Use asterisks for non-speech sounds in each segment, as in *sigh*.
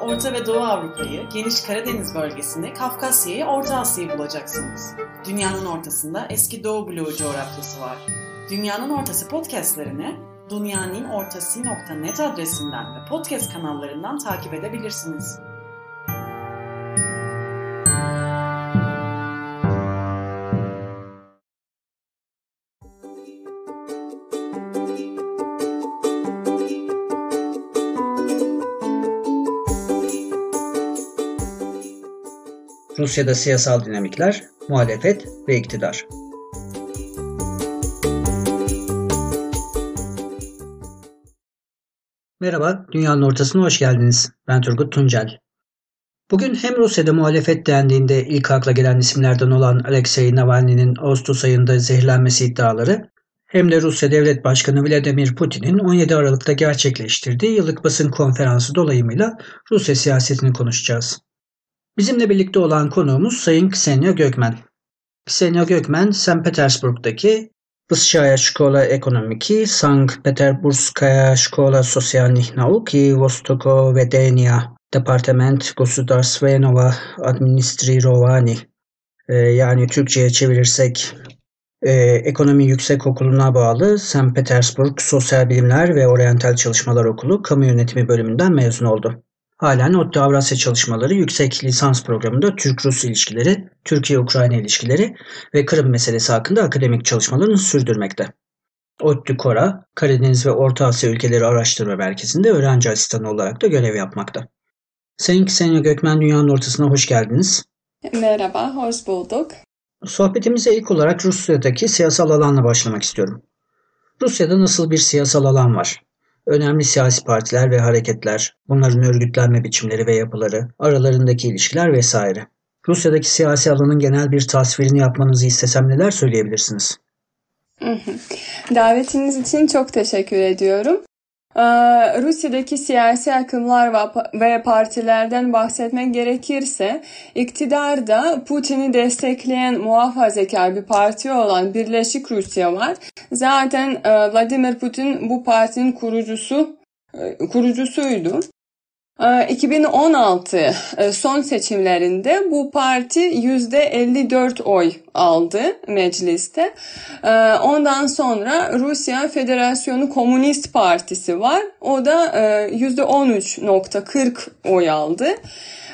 Orta ve Doğu Avrupa'yı, geniş Karadeniz bölgesini, Kafkasya'yı, Orta Asya'yı bulacaksınız. Dünyanın ortasında eski Doğu bloğu coğrafyası var. Dünyanın Ortası podcastlerini dünyaninnortası.net adresinden ve podcast kanallarından takip edebilirsiniz. Rusya'da siyasal dinamikler, muhalefet ve iktidar. Merhaba, Dünyanın Ortası'na hoş geldiniz. Ben Turgut Tuncel. Bugün hem Rusya'da muhalefet dendiğinde ilk akla gelen isimlerden olan Alexei Navalny'nin Ağustos ayında zehirlenmesi iddiaları hem de Rusya Devlet Başkanı Vladimir Putin'in 17 Aralık'ta gerçekleştirdiği yıllık basın konferansı dolayımıyla Rusya siyasetini konuşacağız. Bizimle birlikte olan konuğumuz Sayın Ksenia Gökmen. Ksenia Gökmen, St. Petersburg'daki Высшая школа экономики, Санкт-Петербургская школа социальных наук и Востоковедения, Департament Государственного администрирования. Ee, yani Türkçe'ye çevirirsek e, Ekonomi Yüksek Okulu'na bağlı St. Petersburg Sosyal Bilimler ve Oryantal Çalışmalar Okulu Kamu Yönetimi bölümünden mezun oldu. Halen ODTÜ Avrasya çalışmaları yüksek lisans programında Türk-Rus ilişkileri, Türkiye-Ukrayna ilişkileri ve Kırım meselesi hakkında akademik çalışmalarını sürdürmekte. ODTÜ Kora, Karadeniz ve Orta Asya Ülkeleri Araştırma Merkezi'nde öğrenci asistanı olarak da görev yapmakta. Sayın Ksenia Gökmen Dünya'nın ortasına hoş geldiniz. Merhaba, hoş bulduk. Sohbetimize ilk olarak Rusya'daki siyasal alanla başlamak istiyorum. Rusya'da nasıl bir siyasal alan var? Önemli siyasi partiler ve hareketler, bunların örgütlenme biçimleri ve yapıları, aralarındaki ilişkiler vesaire. Rusya'daki siyasi alanın genel bir tasvirini yapmanızı istesem neler söyleyebilirsiniz? Davetiniz için çok teşekkür ediyorum. Ee, Rusya'daki siyasi akımlar ve partilerden bahsetmek gerekirse iktidarda Putin'i destekleyen muhafazakar bir parti olan Birleşik Rusya var. Zaten e, Vladimir Putin bu partinin kurucusu e, kurucusuydu. 2016 ee, e, son seçimlerinde bu parti %54 oy aldı mecliste. Ee, ondan sonra Rusya Federasyonu Komünist Partisi var. O da %13.40 e, oy aldı.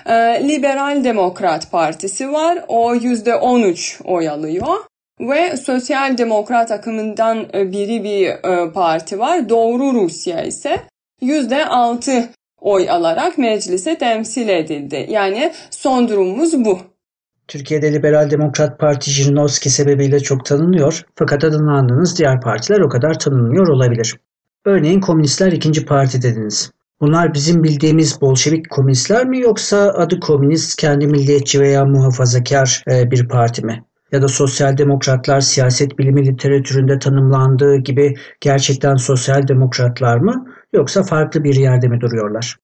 Ee, Liberal Demokrat Partisi var. O %13 oy alıyor. Ve Sosyal Demokrat akımından e, biri bir parti var. Doğru Rusya ise %6 oy alarak meclise temsil edildi. Yani son durumumuz bu. Türkiye'de Liberal Demokrat Parti Jirinovski sebebiyle çok tanınıyor fakat adını andığınız diğer partiler o kadar tanınmıyor olabilir. Örneğin komünistler ikinci parti dediniz. Bunlar bizim bildiğimiz Bolşevik komünistler mi yoksa adı komünist, kendi milliyetçi veya muhafazakar e, bir parti mi? Ya da sosyal demokratlar siyaset bilimi literatüründe tanımlandığı gibi gerçekten sosyal demokratlar mı? Yoksa farklı bir yerde mi duruyorlar?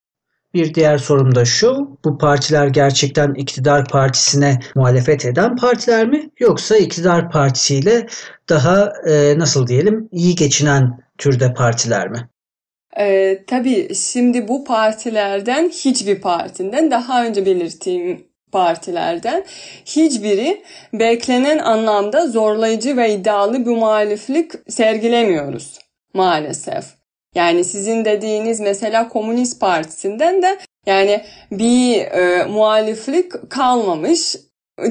Bir diğer sorum da şu, bu partiler gerçekten iktidar partisine muhalefet eden partiler mi yoksa iktidar partisiyle daha e, nasıl diyelim iyi geçinen türde partiler mi? Ee, tabii şimdi bu partilerden hiçbir partinden daha önce belirttiğim partilerden hiçbiri beklenen anlamda zorlayıcı ve iddialı bir muhaliflik sergilemiyoruz maalesef. Yani sizin dediğiniz mesela Komünist Partisi'nden de yani bir e, muhaliflik kalmamış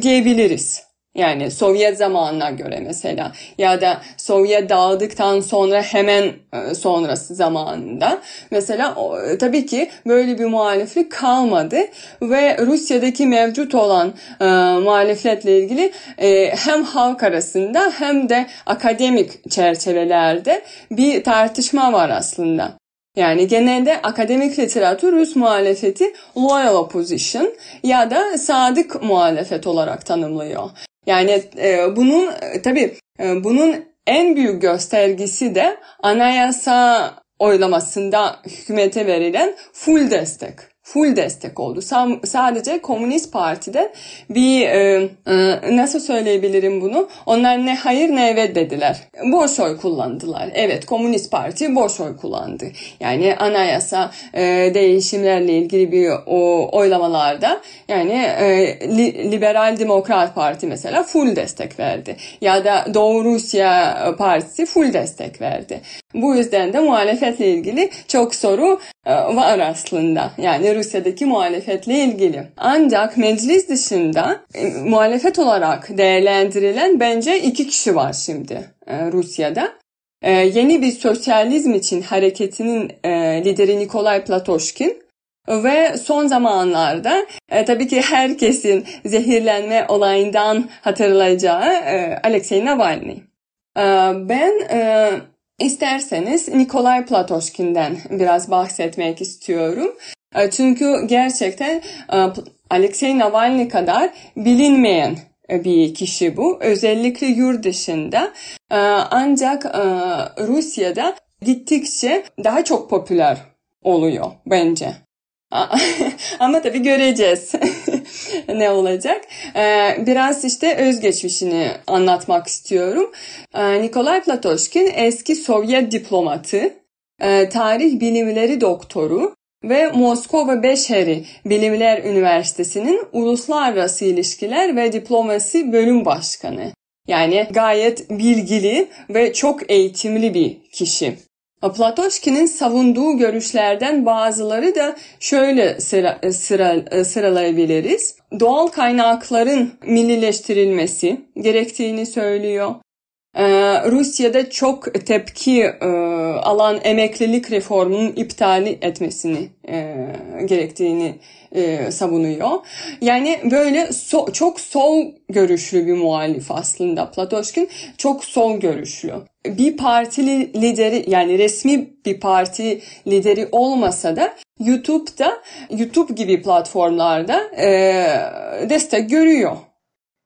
diyebiliriz. Yani Sovyet zamanına göre mesela ya da Sovyet dağıldıktan sonra hemen e, sonrası zamanında mesela tabii ki böyle bir muhaliflik kalmadı ve Rusya'daki mevcut olan e, muhalefetle ilgili e, hem halk arasında hem de akademik çerçevelerde bir tartışma var aslında. Yani genelde akademik literatür Rus muhalefeti loyal opposition ya da sadık muhalefet olarak tanımlıyor. Yani e, bunun e, tabii e, bunun en büyük göstergesi de anayasa oylamasında hükümete verilen full destek. Full destek oldu. sadece Komünist Parti'de bir e, e, nasıl söyleyebilirim bunu? Onlar ne hayır ne evet dediler. Boş oy kullandılar. Evet Komünist Parti boş oy kullandı. Yani anayasa e, değişimlerle ilgili bir o oylamalarda yani e, li, Liberal Demokrat Parti mesela full destek verdi. Ya da Doğu Rusya Partisi full destek verdi. Bu yüzden de muhalefetle ilgili çok soru e, var aslında. Yani Rusya'daki muhalefetle ilgili. Ancak meclis dışında e, muhalefet olarak değerlendirilen bence iki kişi var şimdi e, Rusya'da. Yeni bir sosyalizm için hareketinin lideri Nikolay Platoşkin ve son zamanlarda e, tabii ki herkesin zehirlenme olayından hatırlayacağı e, Alexei Navalny. E, ben e, isterseniz Nikolay Platoşkin'den biraz bahsetmek istiyorum. E, çünkü gerçekten e, Alexei Navalny kadar bilinmeyen e, bir kişi bu. Özellikle yurt dışında. Ancak Rusya'da gittikçe daha çok popüler oluyor bence. *laughs* Ama tabii göreceğiz *laughs* ne olacak. Ee, biraz işte özgeçmişini anlatmak istiyorum. Ee, Nikolay Platoşkin eski Sovyet diplomatı, e, tarih bilimleri doktoru ve Moskova Beşeri Bilimler Üniversitesi'nin Uluslararası İlişkiler ve Diplomasi Bölüm Başkanı. Yani gayet bilgili ve çok eğitimli bir kişi. Platoşkin'in savunduğu görüşlerden bazıları da şöyle sıra, sıra, sıralayabiliriz. Doğal kaynakların millileştirilmesi gerektiğini söylüyor. Ee, Rusya'da çok tepki e, alan emeklilik reformunun iptali etmesini e, gerektiğini e, savunuyor. Yani böyle so, çok sol görüşlü bir muhalif aslında Platoşkin. Çok sol görüşlü. Bir partili lideri yani resmi bir parti lideri olmasa da YouTube'da YouTube gibi platformlarda e, destek görüyor.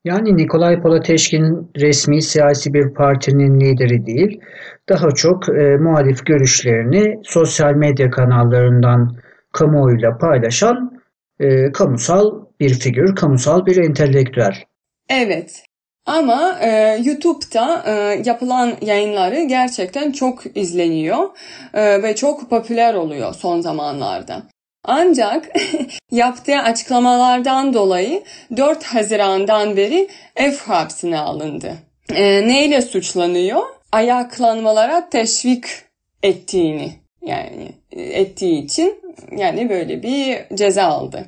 Yani Nikolay Polateşkin resmi siyasi bir partinin lideri değil, daha çok e, muhalif görüşlerini sosyal medya kanallarından kamuoyuyla paylaşan e, kamusal bir figür, kamusal bir entelektüel. Evet. Ama e, YouTube'da e, yapılan yayınları gerçekten çok izleniyor e, ve çok popüler oluyor son zamanlarda. Ancak *laughs* yaptığı açıklamalardan dolayı 4 Haziran'dan beri ev hapsine alındı. E, neyle suçlanıyor? Ayaklanmalara teşvik ettiğini yani ettiği için yani böyle bir ceza aldı.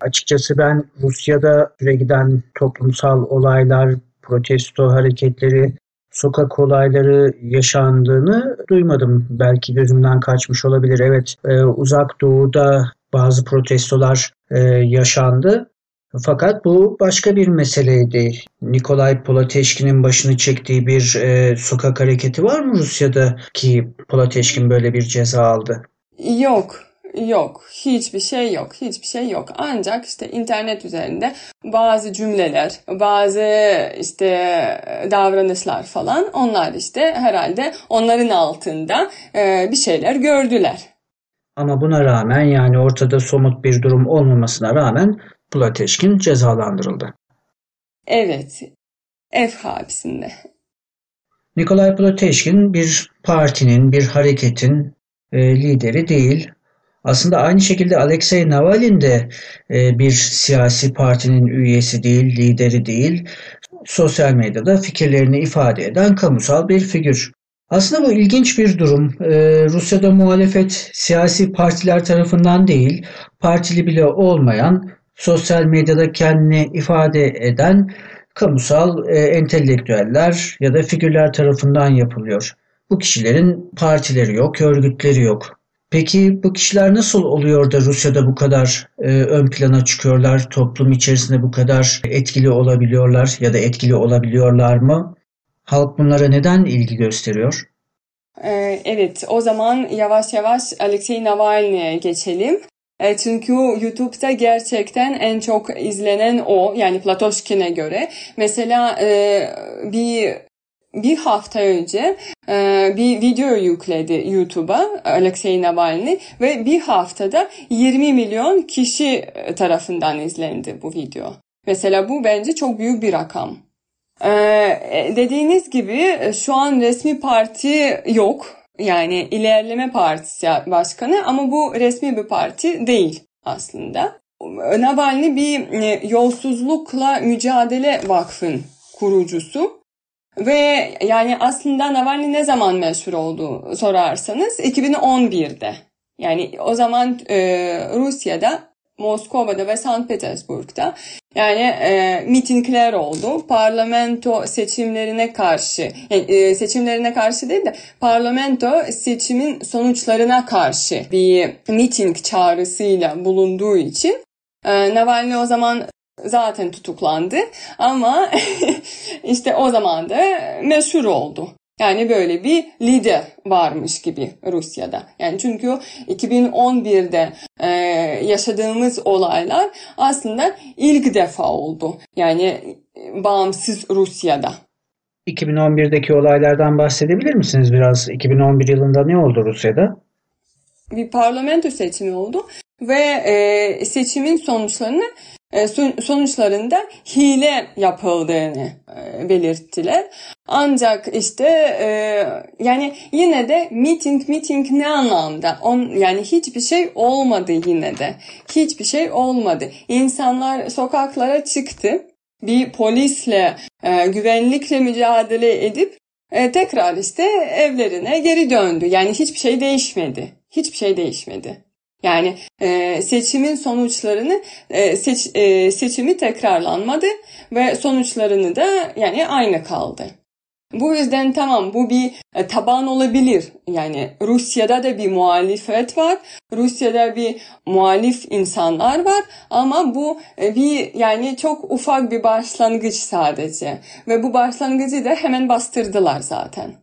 Açıkçası ben Rusya'da süre giden toplumsal olaylar, protesto hareketleri, sokak olayları yaşandığını duymadım. Belki gözümden kaçmış olabilir. Evet e, uzak doğuda bazı protestolar e, yaşandı. Fakat bu başka bir meseleydi. Nikolay Polateşkin'in başını çektiği bir e, sokak hareketi var mı Rusya'da ki Polateşkin böyle bir ceza aldı? Yok. Yok. Hiçbir şey yok. Hiçbir şey yok. Ancak işte internet üzerinde bazı cümleler, bazı işte davranışlar falan onlar işte herhalde onların altında e, bir şeyler gördüler. Ama buna rağmen yani ortada somut bir durum olmamasına rağmen Plateşkin cezalandırıldı. Evet. Ev hapsinde. Nikolay Plateşkin bir partinin, bir hareketin e, lideri değil. Aslında aynı şekilde Alexei Navalny de e, bir siyasi partinin üyesi değil, lideri değil. Sosyal medyada fikirlerini ifade eden kamusal bir figür. Aslında bu ilginç bir durum. Ee, Rusya'da muhalefet siyasi partiler tarafından değil, partili bile olmayan, sosyal medyada kendini ifade eden kamusal e, entelektüeller ya da figürler tarafından yapılıyor. Bu kişilerin partileri yok, örgütleri yok. Peki bu kişiler nasıl oluyor da Rusya'da bu kadar e, ön plana çıkıyorlar, toplum içerisinde bu kadar etkili olabiliyorlar ya da etkili olabiliyorlar mı? Halk bunlara neden ilgi gösteriyor? Ee, evet, o zaman yavaş yavaş Alexei Navalny'e geçelim. E, çünkü YouTube'da gerçekten en çok izlenen o yani Platoşkin'e göre. Mesela e, bir bir hafta önce e, bir video yükledi YouTube'a Alexei Navalny ve bir haftada 20 milyon kişi tarafından izlendi bu video. Mesela bu bence çok büyük bir rakam. Ee, dediğiniz gibi şu an resmi parti yok. Yani ilerleme partisi başkanı ama bu resmi bir parti değil aslında. Navalny bir e, yolsuzlukla mücadele vakfın kurucusu. Ve yani aslında Navalny ne zaman meşhur oldu sorarsanız 2011'de. Yani o zaman e, Rusya'da Moskova'da ve St. Petersburg'da yani e, mitingler oldu. Parlamento seçimlerine karşı, yani, e, seçimlerine karşı değil de parlamento seçimin sonuçlarına karşı bir miting çağrısıyla bulunduğu için e, Navalny o zaman zaten tutuklandı ama *laughs* işte o zaman da meşhur oldu. Yani böyle bir lider varmış gibi Rusya'da. Yani çünkü 2011'de e, yaşadığımız olaylar aslında ilk defa oldu. Yani bağımsız Rusya'da. 2011'deki olaylardan bahsedebilir misiniz biraz? 2011 yılında ne oldu Rusya'da? Bir parlamento seçimi oldu ve e, seçimin sonuçlarını e, sonuçlarında hile yapıldığını e, belirttiler. Ancak işte e, yani yine de meeting meeting ne anlamda? On, yani hiçbir şey olmadı yine de. Hiçbir şey olmadı. İnsanlar sokaklara çıktı. Bir polisle, güvenlikle mücadele edip tekrar işte evlerine geri döndü. Yani hiçbir şey değişmedi. Hiçbir şey değişmedi. Yani e, seçimin sonuçlarını e, seç, e, seçimi tekrarlanmadı ve sonuçlarını da yani aynı kaldı. Bu yüzden tamam bu bir e, taban olabilir. Yani Rusya'da da bir muhalefet var. Rusya'da bir muhalif insanlar var ama bu e, bir yani çok ufak bir başlangıç sadece. Ve bu başlangıcı da hemen bastırdılar zaten.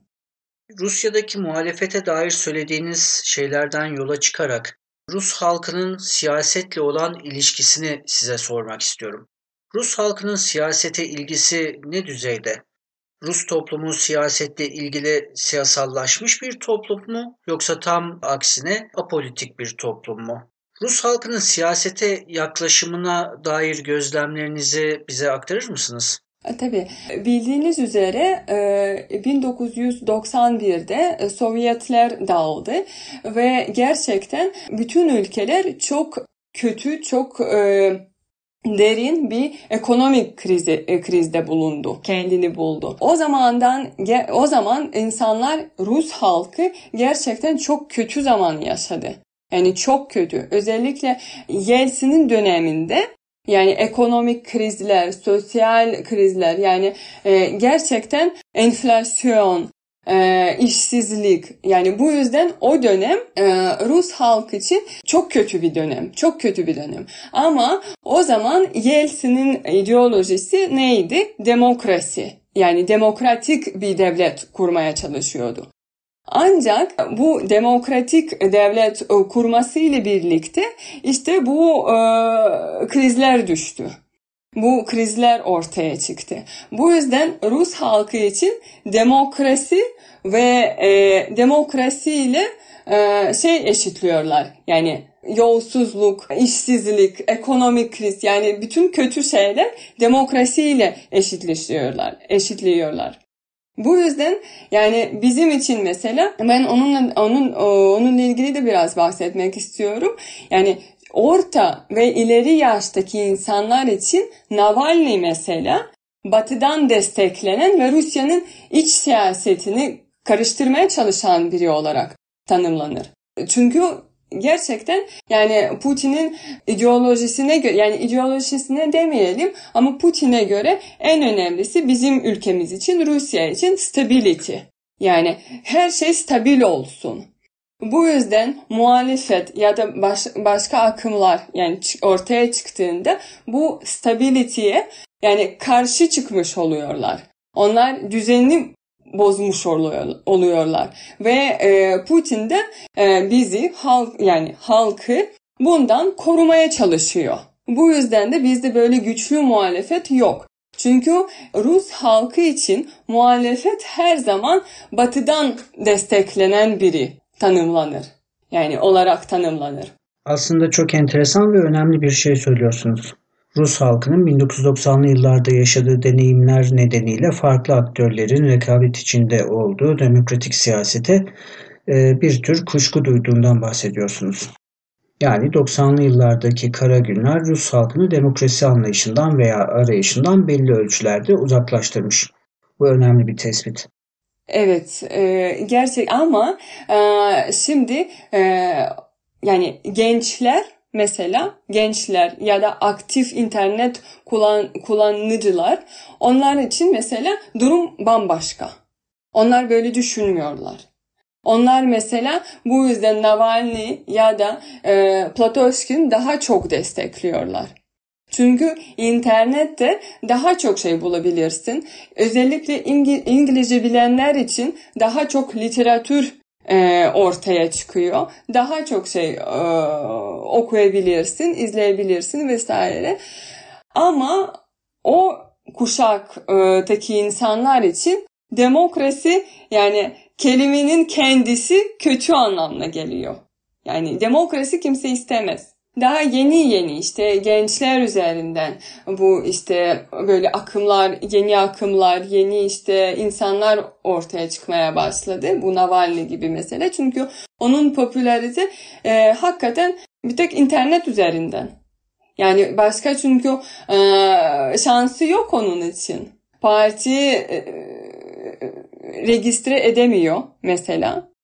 Rusya'daki muhalefete dair söylediğiniz şeylerden yola çıkarak Rus halkının siyasetle olan ilişkisini size sormak istiyorum. Rus halkının siyasete ilgisi ne düzeyde? Rus toplumu siyasetle ilgili siyasallaşmış bir toplum mu yoksa tam aksine apolitik bir toplum mu? Rus halkının siyasete yaklaşımına dair gözlemlerinizi bize aktarır mısınız? E, tabii. Bildiğiniz üzere 1991'de e, Sovyetler dağıldı ve gerçekten bütün ülkeler çok kötü, çok e, derin bir ekonomik krizi, krizde bulundu, kendini buldu. O zamandan o zaman insanlar Rus halkı gerçekten çok kötü zaman yaşadı. Yani çok kötü. Özellikle Yeltsin'in döneminde yani ekonomik krizler, sosyal krizler yani e, gerçekten enflasyon, e, işsizlik yani bu yüzden o dönem e, Rus halk için çok kötü bir dönem. Çok kötü bir dönem. Ama o zaman Yeltsin'in ideolojisi neydi? Demokrasi. Yani demokratik bir devlet kurmaya çalışıyordu. Ancak bu demokratik devlet e, kurması ile birlikte işte bu e, krizler düştü. Bu krizler ortaya çıktı. Bu yüzden Rus halkı için demokrasi ve e, demokrasiyle e, şey eşitliyorlar. Yani yolsuzluk, işsizlik, ekonomik kriz yani bütün kötü şeyler demokrasiyle eşitleşiyorlar, eşitliyorlar. Bu yüzden yani bizim için mesela ben onunla onun onunla ilgili de biraz bahsetmek istiyorum. Yani orta ve ileri yaştaki insanlar için Navalny mesela Batı'dan desteklenen ve Rusya'nın iç siyasetini karıştırmaya çalışan biri olarak tanımlanır. Çünkü gerçekten yani Putin'in ideolojisine göre yani ideolojisine demeyelim ama Putin'e göre en önemlisi bizim ülkemiz için Rusya için stability. Yani her şey stabil olsun. Bu yüzden muhalefet ya da baş, başka akımlar yani ortaya çıktığında bu stability'ye yani karşı çıkmış oluyorlar. Onlar düzeni bozmuş oluyorlar. Ve e, Putin de e, bizi halk yani halkı bundan korumaya çalışıyor. Bu yüzden de bizde böyle güçlü muhalefet yok. Çünkü Rus halkı için muhalefet her zaman batıdan desteklenen biri tanımlanır. Yani olarak tanımlanır. Aslında çok enteresan ve önemli bir şey söylüyorsunuz. Rus halkının 1990'lı yıllarda yaşadığı deneyimler nedeniyle farklı aktörlerin rekabet içinde olduğu demokratik siyasete e, bir tür kuşku duyduğundan bahsediyorsunuz. Yani 90'lı yıllardaki kara günler Rus halkını demokrasi anlayışından veya arayışından belli ölçülerde uzaklaştırmış. Bu önemli bir tespit. Evet, e, gerçek ama e, şimdi e, yani gençler mesela gençler ya da aktif internet kullan, kullanıcılar onlar için mesela durum bambaşka. Onlar böyle düşünmüyorlar. Onlar mesela bu yüzden Navalny ya da e, Platoshkin daha çok destekliyorlar. Çünkü internette daha çok şey bulabilirsin. Özellikle İngilizce bilenler için daha çok literatür e, ortaya çıkıyor. Daha çok şey e, okuyabilirsin, izleyebilirsin vesaire. Ama o kuşaktaki insanlar için demokrasi yani kelimenin kendisi kötü anlamına geliyor. Yani demokrasi kimse istemez. Daha yeni yeni işte gençler üzerinden bu işte böyle akımlar, yeni akımlar, yeni işte insanlar ortaya çıkmaya başladı. Bu Navalny gibi mesela. Çünkü onun popülerite e, hakikaten bir tek internet üzerinden. Yani başka çünkü e, şansı yok onun için. Parti e, registre edemiyor mesela.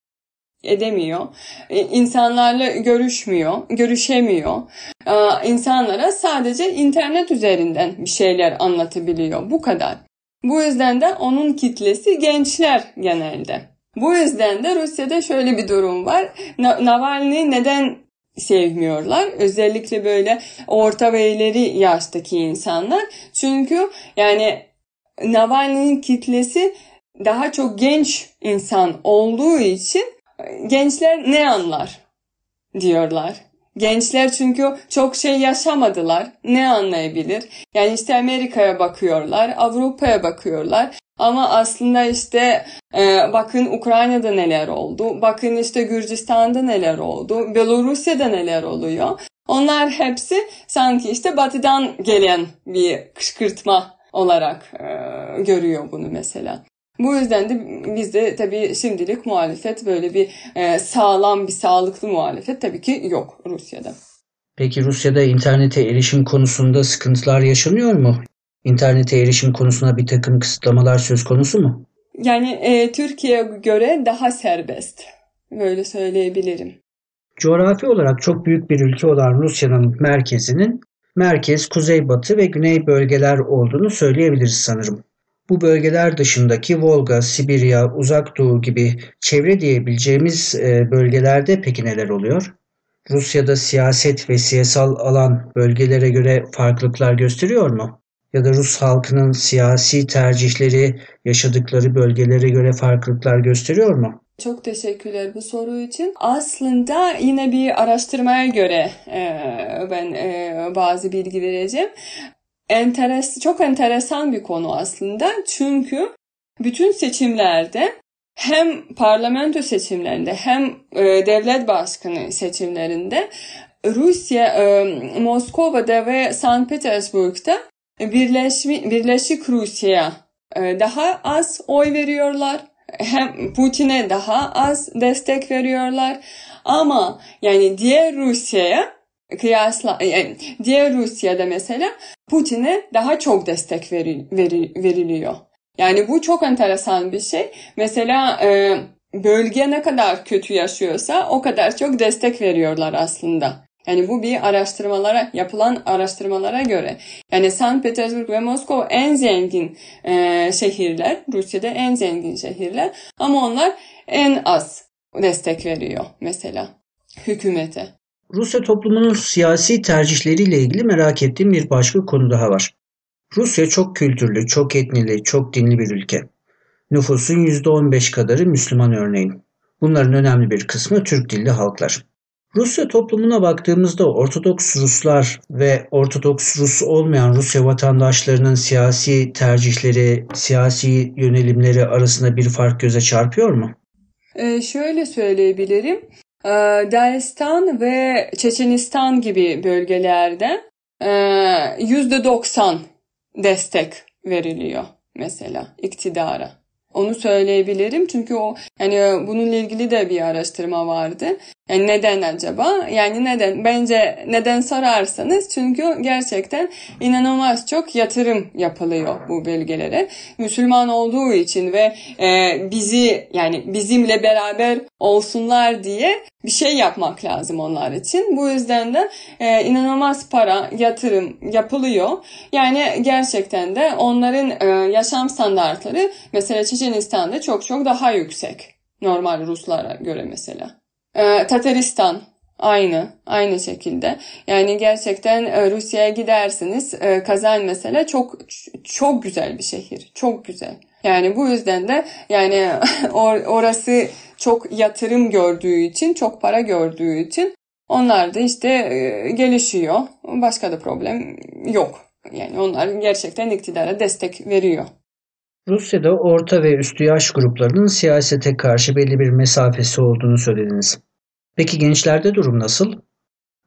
Edemiyor. E, insanlarla görüşmüyor, görüşemiyor. E, insanlara sadece internet üzerinden bir şeyler anlatabiliyor. Bu kadar. Bu yüzden de onun kitlesi gençler genelde. Bu yüzden de Rusya'da şöyle bir durum var. Navalny neden sevmiyorlar. Özellikle böyle orta ve ileri yaştaki insanlar. Çünkü yani Navalny'nin kitlesi daha çok genç insan olduğu için gençler ne anlar diyorlar. Gençler çünkü çok şey yaşamadılar. Ne anlayabilir? Yani işte Amerika'ya bakıyorlar, Avrupa'ya bakıyorlar. Ama aslında işte e, bakın Ukrayna'da neler oldu, bakın işte Gürcistan'da neler oldu, Belorusya'da neler oluyor. Onlar hepsi sanki işte batıdan gelen bir kışkırtma olarak e, görüyor bunu mesela. Bu yüzden de bizde tabii şimdilik muhalefet böyle bir e, sağlam bir sağlıklı muhalefet tabii ki yok Rusya'da. Peki Rusya'da internete erişim konusunda sıkıntılar yaşanıyor mu? İnternete erişim konusuna bir takım kısıtlamalar söz konusu mu? Yani e, Türkiye'ye göre daha serbest. Böyle söyleyebilirim. Coğrafi olarak çok büyük bir ülke olan Rusya'nın merkezinin merkez, kuzeybatı ve güney bölgeler olduğunu söyleyebiliriz sanırım. Bu bölgeler dışındaki Volga, Sibirya, Uzak Doğu gibi çevre diyebileceğimiz e, bölgelerde peki neler oluyor? Rusya'da siyaset ve siyasal alan bölgelere göre farklılıklar gösteriyor mu? Ya da Rus halkının siyasi tercihleri yaşadıkları bölgelere göre farklılıklar gösteriyor mu? Çok teşekkürler bu soru için. Aslında yine bir araştırmaya göre e, ben e, bazı bilgi vereceğim enteres çok enteresan bir konu aslında. Çünkü bütün seçimlerde hem parlamento seçimlerinde hem e, devlet başkanı seçimlerinde Rusya, e, Moskova'da ve St. Petersburg'da Birleşmi, Birleşik Rusya'ya e, daha az oy veriyorlar. Hem Putin'e daha az destek veriyorlar. Ama yani diğer Rusya'ya kıyasla yani diğer Rusya'da mesela Putin'e daha çok destek veri, veri, veriliyor. Yani bu çok enteresan bir şey. Mesela e, bölge ne kadar kötü yaşıyorsa o kadar çok destek veriyorlar aslında. Yani bu bir araştırmalara yapılan araştırmalara göre. Yani St. Petersburg ve Moskova en zengin e, şehirler. Rusya'da en zengin şehirler. Ama onlar en az destek veriyor mesela hükümete. Rusya toplumunun siyasi tercihleriyle ilgili merak ettiğim bir başka konu daha var. Rusya çok kültürlü, çok etnili, çok dinli bir ülke. Nüfusun %15 kadarı Müslüman örneğin. Bunların önemli bir kısmı Türk dilli halklar. Rusya toplumuna baktığımızda Ortodoks Ruslar ve Ortodoks Rus olmayan Rusya vatandaşlarının siyasi tercihleri, siyasi yönelimleri arasında bir fark göze çarpıyor mu? Ee, şöyle söyleyebilirim. Ee, Dağistan ve Çeçenistan gibi bölgelerde %90 e, destek veriliyor mesela iktidara. Onu söyleyebilirim çünkü o yani bununla ilgili de bir araştırma vardı. Yani neden acaba? Yani neden? Bence neden sorarsanız çünkü gerçekten inanılmaz çok yatırım yapılıyor bu bölgelere. Müslüman olduğu için ve e, bizi yani bizimle beraber olsunlar diye bir şey yapmak lazım onlar için. Bu yüzden de e, inanılmaz para, yatırım yapılıyor. Yani gerçekten de onların e, yaşam standartları mesela Çeçenistan'da çok çok daha yüksek. Normal Ruslara göre mesela. Ee, Tataristan aynı, aynı şekilde. Yani gerçekten e, Rusya'ya gidersiniz. E, Kazan mesela çok çok güzel bir şehir. Çok güzel. Yani bu yüzden de yani *laughs* orası çok yatırım gördüğü için, çok para gördüğü için onlar da işte e, gelişiyor. Başka da problem yok. Yani onlar gerçekten iktidara destek veriyor. Rusya'da orta ve üstü yaş gruplarının siyasete karşı belli bir mesafesi olduğunu söylediniz. Peki gençlerde durum nasıl?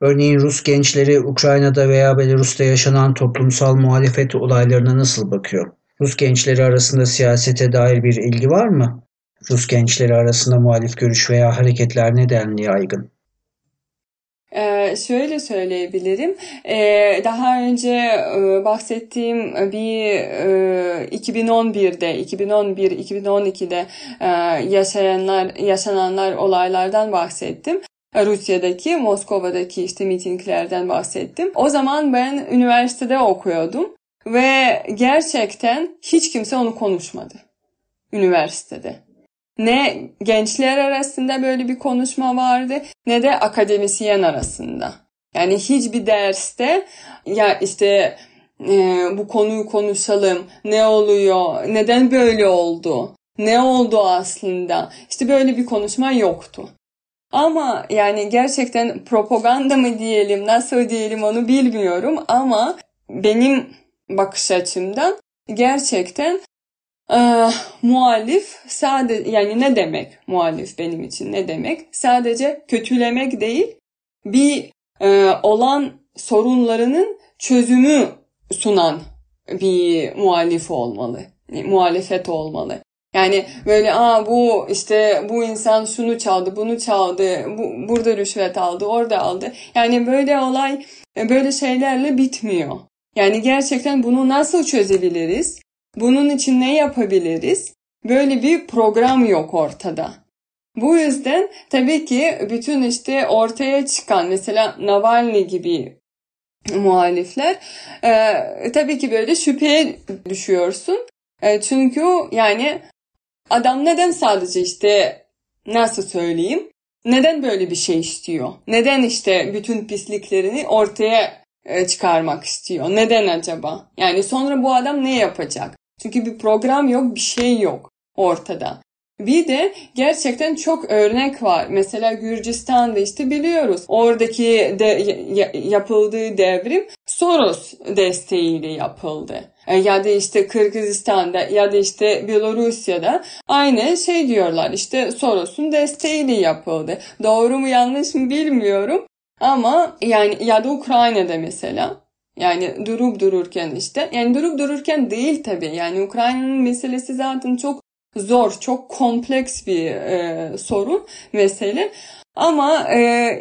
Örneğin Rus gençleri Ukrayna'da veya Belarus'ta yaşanan toplumsal muhalefet olaylarına nasıl bakıyor? Rus gençleri arasında siyasete dair bir ilgi var mı? Rus gençleri arasında muhalif görüş veya hareketler nedenli yaygın? Ee, şöyle söyleyebilirim. Ee, daha önce e, bahsettiğim bir e, 2011'de, 2011-2012'de e, yaşayanlar, yaşananlar olaylardan bahsettim. Rusya'daki, Moskova'daki işte mitinglerden bahsettim. O zaman ben üniversitede okuyordum ve gerçekten hiç kimse onu konuşmadı üniversitede. Ne gençler arasında böyle bir konuşma vardı ne de akademisyen arasında. Yani hiçbir derste ya işte e, bu konuyu konuşalım, ne oluyor, neden böyle oldu, ne oldu aslında. İşte böyle bir konuşma yoktu. Ama yani gerçekten propaganda mı diyelim, nasıl diyelim onu bilmiyorum ama benim bakış açımdan gerçekten ee, muhalif sadece yani ne demek muhalif benim için ne demek? Sadece kötülemek değil bir e, olan sorunlarının çözümü sunan bir muhalif olmalı. Muhalefet olmalı. Yani böyle aa bu işte bu insan şunu çaldı, bunu çaldı, bu, burada rüşvet aldı, orada aldı. Yani böyle olay böyle şeylerle bitmiyor. Yani gerçekten bunu nasıl çözebiliriz? Bunun için ne yapabiliriz? Böyle bir program yok ortada. Bu yüzden tabii ki bütün işte ortaya çıkan mesela Navalny gibi muhalifler e, tabii ki böyle şüpheye düşüyorsun. E, çünkü yani adam neden sadece işte nasıl söyleyeyim neden böyle bir şey istiyor? Neden işte bütün pisliklerini ortaya e, çıkarmak istiyor? Neden acaba? Yani sonra bu adam ne yapacak? Çünkü bir program yok, bir şey yok ortada. Bir de gerçekten çok örnek var. Mesela Gürcistan'da işte biliyoruz. Oradaki de, yapıldığı devrim Soros desteğiyle yapıldı. E, ya da işte Kırgızistan'da ya da işte Belorusya'da aynı şey diyorlar. İşte Soros'un desteğiyle yapıldı. Doğru mu yanlış mı bilmiyorum. Ama yani ya da Ukrayna'da mesela yani durup dururken işte. Yani durup dururken değil tabii. Yani Ukrayna'nın meselesi zaten çok zor, çok kompleks bir e, sorun, mesele. Ama e,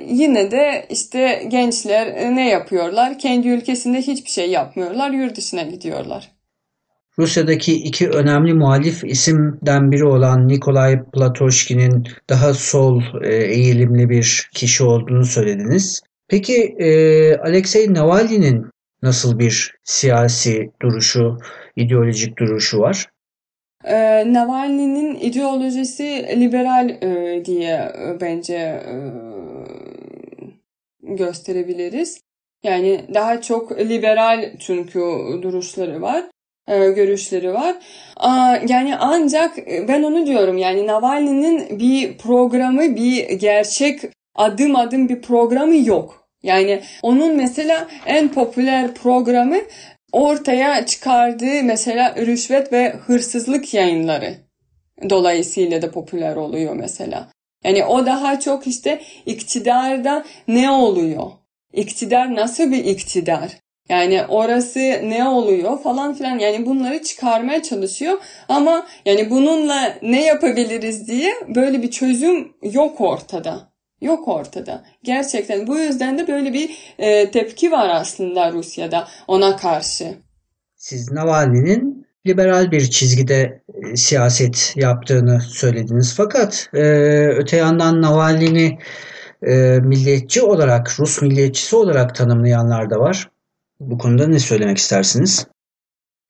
yine de işte gençler ne yapıyorlar? Kendi ülkesinde hiçbir şey yapmıyorlar, yurt dışına gidiyorlar. Rusya'daki iki önemli muhalif isimden biri olan Nikolay Platoshkin'in daha sol e, eğilimli bir kişi olduğunu söylediniz. Peki e, Alexei Navalny'nin nasıl bir siyasi duruşu, ideolojik duruşu var? Ee, Navalny'nin ideolojisi liberal e, diye e, bence e, gösterebiliriz. Yani daha çok liberal çünkü duruşları var, e, görüşleri var. Aa, yani ancak ben onu diyorum yani Navalny'nin bir programı, bir gerçek adım adım bir programı yok. Yani onun mesela en popüler programı ortaya çıkardığı mesela rüşvet ve hırsızlık yayınları. Dolayısıyla da popüler oluyor mesela. Yani o daha çok işte iktidarda ne oluyor? İktidar nasıl bir iktidar? Yani orası ne oluyor falan filan yani bunları çıkarmaya çalışıyor ama yani bununla ne yapabiliriz diye böyle bir çözüm yok ortada. Yok ortada. Gerçekten bu yüzden de böyle bir e, tepki var aslında Rusya'da ona karşı. Siz Navalny'nin liberal bir çizgide e, siyaset yaptığını söylediniz. Fakat e, öte yandan Navalny'ni e, milliyetçi olarak, Rus milliyetçisi olarak tanımlayanlar da var. Bu konuda ne söylemek istersiniz?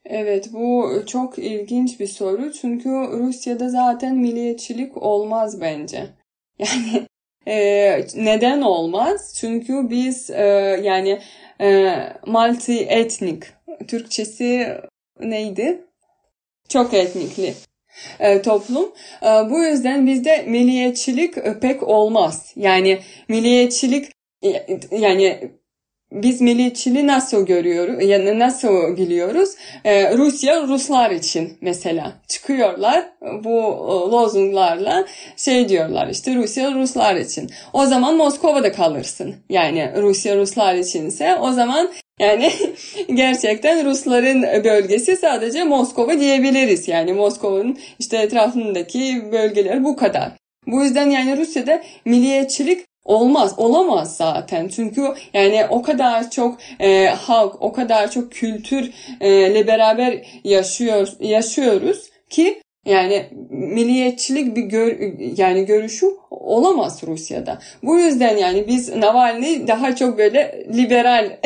Evet bu çok ilginç bir soru çünkü Rusya'da zaten milliyetçilik olmaz bence. *laughs* Yani e, neden olmaz? Çünkü biz e, yani e, multi etnik Türkçesi neydi? Çok etnikli e, toplum. E, bu yüzden bizde milliyetçilik e, pek olmaz. Yani milliyetçilik e, yani biz milliyetçiliği nasıl görüyoruz? Yani nasıl biliyoruz? Ee, Rusya Ruslar için mesela çıkıyorlar bu e, lozunglarla şey diyorlar işte Rusya Ruslar için. O zaman Moskova'da kalırsın. Yani Rusya Ruslar içinse o zaman yani *laughs* gerçekten Rusların bölgesi sadece Moskova diyebiliriz. Yani Moskova'nın işte etrafındaki bölgeler bu kadar. Bu yüzden yani Rusya'da milliyetçilik Olmaz, olamaz zaten. Çünkü yani o kadar çok e, halk, o kadar çok kültürle beraber yaşıyor, yaşıyoruz ki yani milliyetçilik bir gör, yani görüşü olamaz Rusya'da. Bu yüzden yani biz Navalny daha çok böyle liberal *laughs*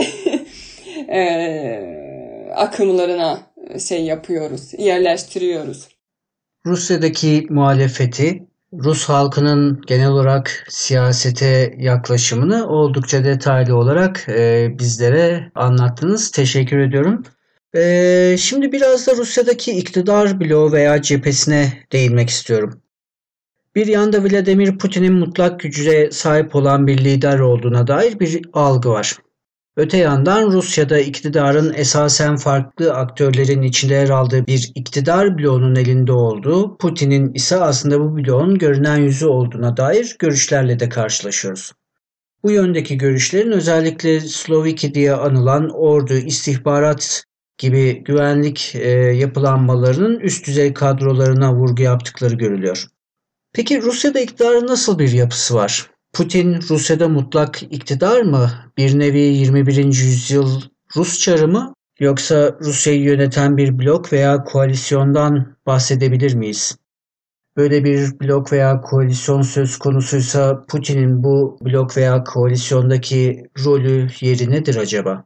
e, akımlarına şey yapıyoruz, yerleştiriyoruz. Rusya'daki muhalefeti Rus halkının genel olarak siyasete yaklaşımını oldukça detaylı olarak e, bizlere anlattınız. Teşekkür ediyorum. E, şimdi biraz da Rusya'daki iktidar bloğu veya cephesine değinmek istiyorum. Bir yanda Vladimir Putin'in mutlak güce sahip olan bir lider olduğuna dair bir algı var. Öte yandan Rusya'da iktidarın esasen farklı aktörlerin içinde yer aldığı bir iktidar bloğunun elinde olduğu, Putin'in ise aslında bu bloğun görünen yüzü olduğuna dair görüşlerle de karşılaşıyoruz. Bu yöndeki görüşlerin özellikle Slovaki diye anılan ordu, istihbarat gibi güvenlik e, yapılanmalarının üst düzey kadrolarına vurgu yaptıkları görülüyor. Peki Rusya'da iktidarın nasıl bir yapısı var? Putin Rusya'da mutlak iktidar mı? Bir nevi 21. yüzyıl Rus çarı mı? Yoksa Rusya'yı yöneten bir blok veya koalisyondan bahsedebilir miyiz? Böyle bir blok veya koalisyon söz konusuysa Putin'in bu blok veya koalisyondaki rolü yeri nedir acaba?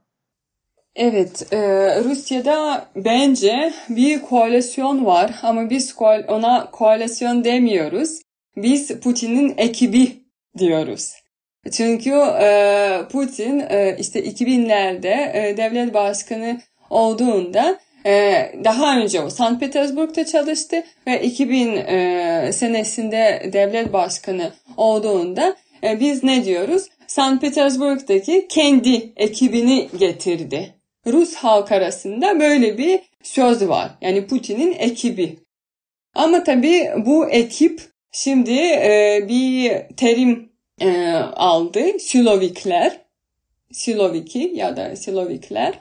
Evet, e, Rusya'da bence bir koalisyon var ama biz ona koalisyon demiyoruz. Biz Putin'in ekibi diyoruz. Çünkü e, Putin e, işte 2000'lerde e, devlet başkanı olduğunda e, daha önce o St. Petersburg'da çalıştı ve 2000 e, senesinde devlet başkanı olduğunda e, biz ne diyoruz? St. Petersburg'daki kendi ekibini getirdi. Rus halk arasında böyle bir söz var. Yani Putin'in ekibi. Ama tabii bu ekip Şimdi e, bir terim e, aldı. Silovikler. Siloviki ya da Silovikler.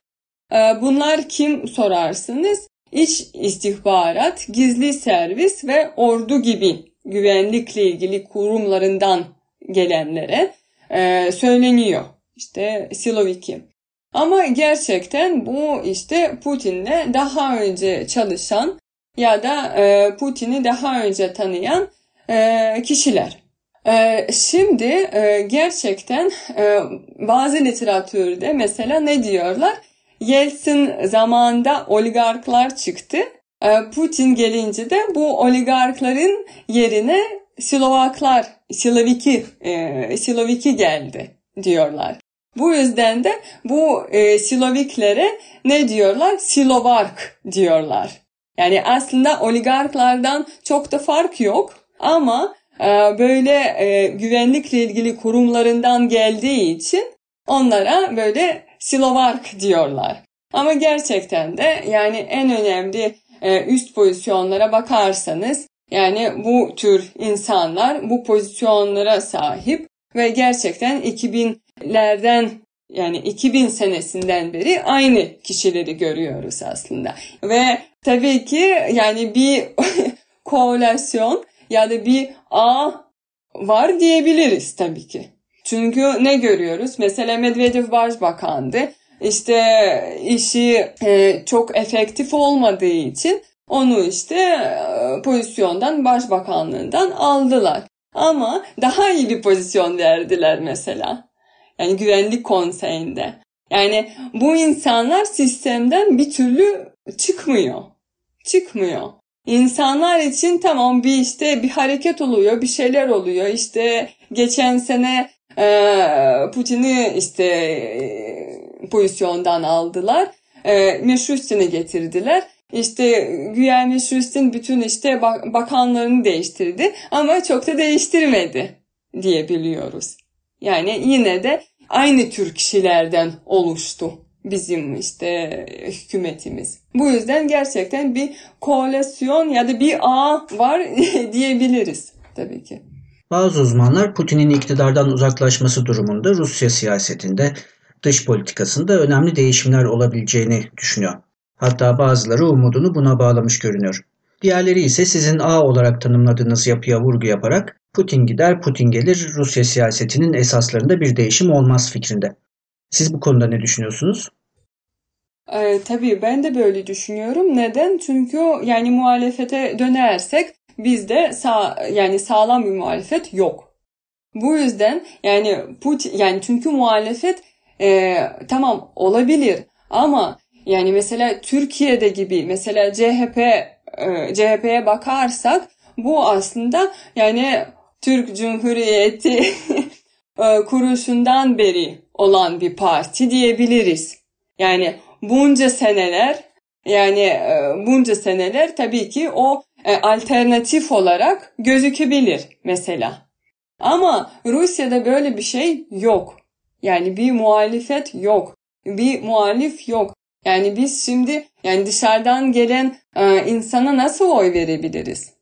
E, bunlar kim sorarsınız? İç istihbarat, gizli servis ve ordu gibi güvenlikle ilgili kurumlarından gelenlere e, söyleniyor. İşte Siloviki. Ama gerçekten bu işte Putin'le daha önce çalışan ya da e, Putin'i daha önce tanıyan kişiler. E, şimdi e, gerçekten bazı literatürde mesela ne diyorlar? Yeltsin zamanında oligarklar çıktı. Putin gelince de bu oligarkların yerine Slovaklar, Siloviki, Siloviki geldi diyorlar. Bu yüzden de bu e, Siloviklere ne diyorlar? Silovark diyorlar. Yani aslında oligarklardan çok da fark yok. Ama böyle e, güvenlikle ilgili kurumlarından geldiği için onlara böyle Silovark diyorlar. Ama gerçekten de yani en önemli e, üst pozisyonlara bakarsanız yani bu tür insanlar bu pozisyonlara sahip ve gerçekten 2000'lerden yani 2000 senesinden beri aynı kişileri görüyoruz aslında. Ve tabii ki yani bir *laughs* koalasyon ya da bir ağ var diyebiliriz tabii ki. Çünkü ne görüyoruz? Mesela Medvedev başbakandı. İşte işi e, çok efektif olmadığı için onu işte e, pozisyondan başbakanlığından aldılar. Ama daha iyi bir pozisyon verdiler mesela. Yani güvenlik konseyinde. Yani bu insanlar sistemden bir türlü çıkmıyor. Çıkmıyor. İnsanlar için tamam bir işte bir hareket oluyor, bir şeyler oluyor. İşte geçen sene e, Putin'i işte e, pozisyondan aldılar. E, Meşrustin'i getirdiler. İşte güya Meşrustin bütün işte bakanlarını değiştirdi ama çok da değiştirmedi diyebiliyoruz. Yani yine de aynı tür kişilerden oluştu bizim işte hükümetimiz. Bu yüzden gerçekten bir koalisyon ya da bir ağ var *laughs* diyebiliriz tabii ki. Bazı uzmanlar Putin'in iktidardan uzaklaşması durumunda Rusya siyasetinde, dış politikasında önemli değişimler olabileceğini düşünüyor. Hatta bazıları umudunu buna bağlamış görünüyor. Diğerleri ise sizin ağ olarak tanımladığınız yapıya vurgu yaparak Putin gider, Putin gelir, Rusya siyasetinin esaslarında bir değişim olmaz fikrinde. Siz bu konuda ne düşünüyorsunuz? Ee, tabii ben de böyle düşünüyorum. Neden? Çünkü yani muhalefete dönersek bizde sağ, yani sağlam bir muhalefet yok. Bu yüzden yani Putin yani çünkü muhalefet e, tamam olabilir ama yani mesela Türkiye'de gibi mesela CHP e, CHP'ye bakarsak bu aslında yani Türk Cumhuriyeti *laughs* e, kuruşundan beri olan bir parti diyebiliriz. Yani bunca seneler yani e, bunca seneler tabii ki o e, alternatif olarak gözükebilir mesela. Ama Rusya'da böyle bir şey yok. Yani bir muhalefet yok. Bir muhalif yok. Yani biz şimdi yani dışarıdan gelen e, insana nasıl oy verebiliriz?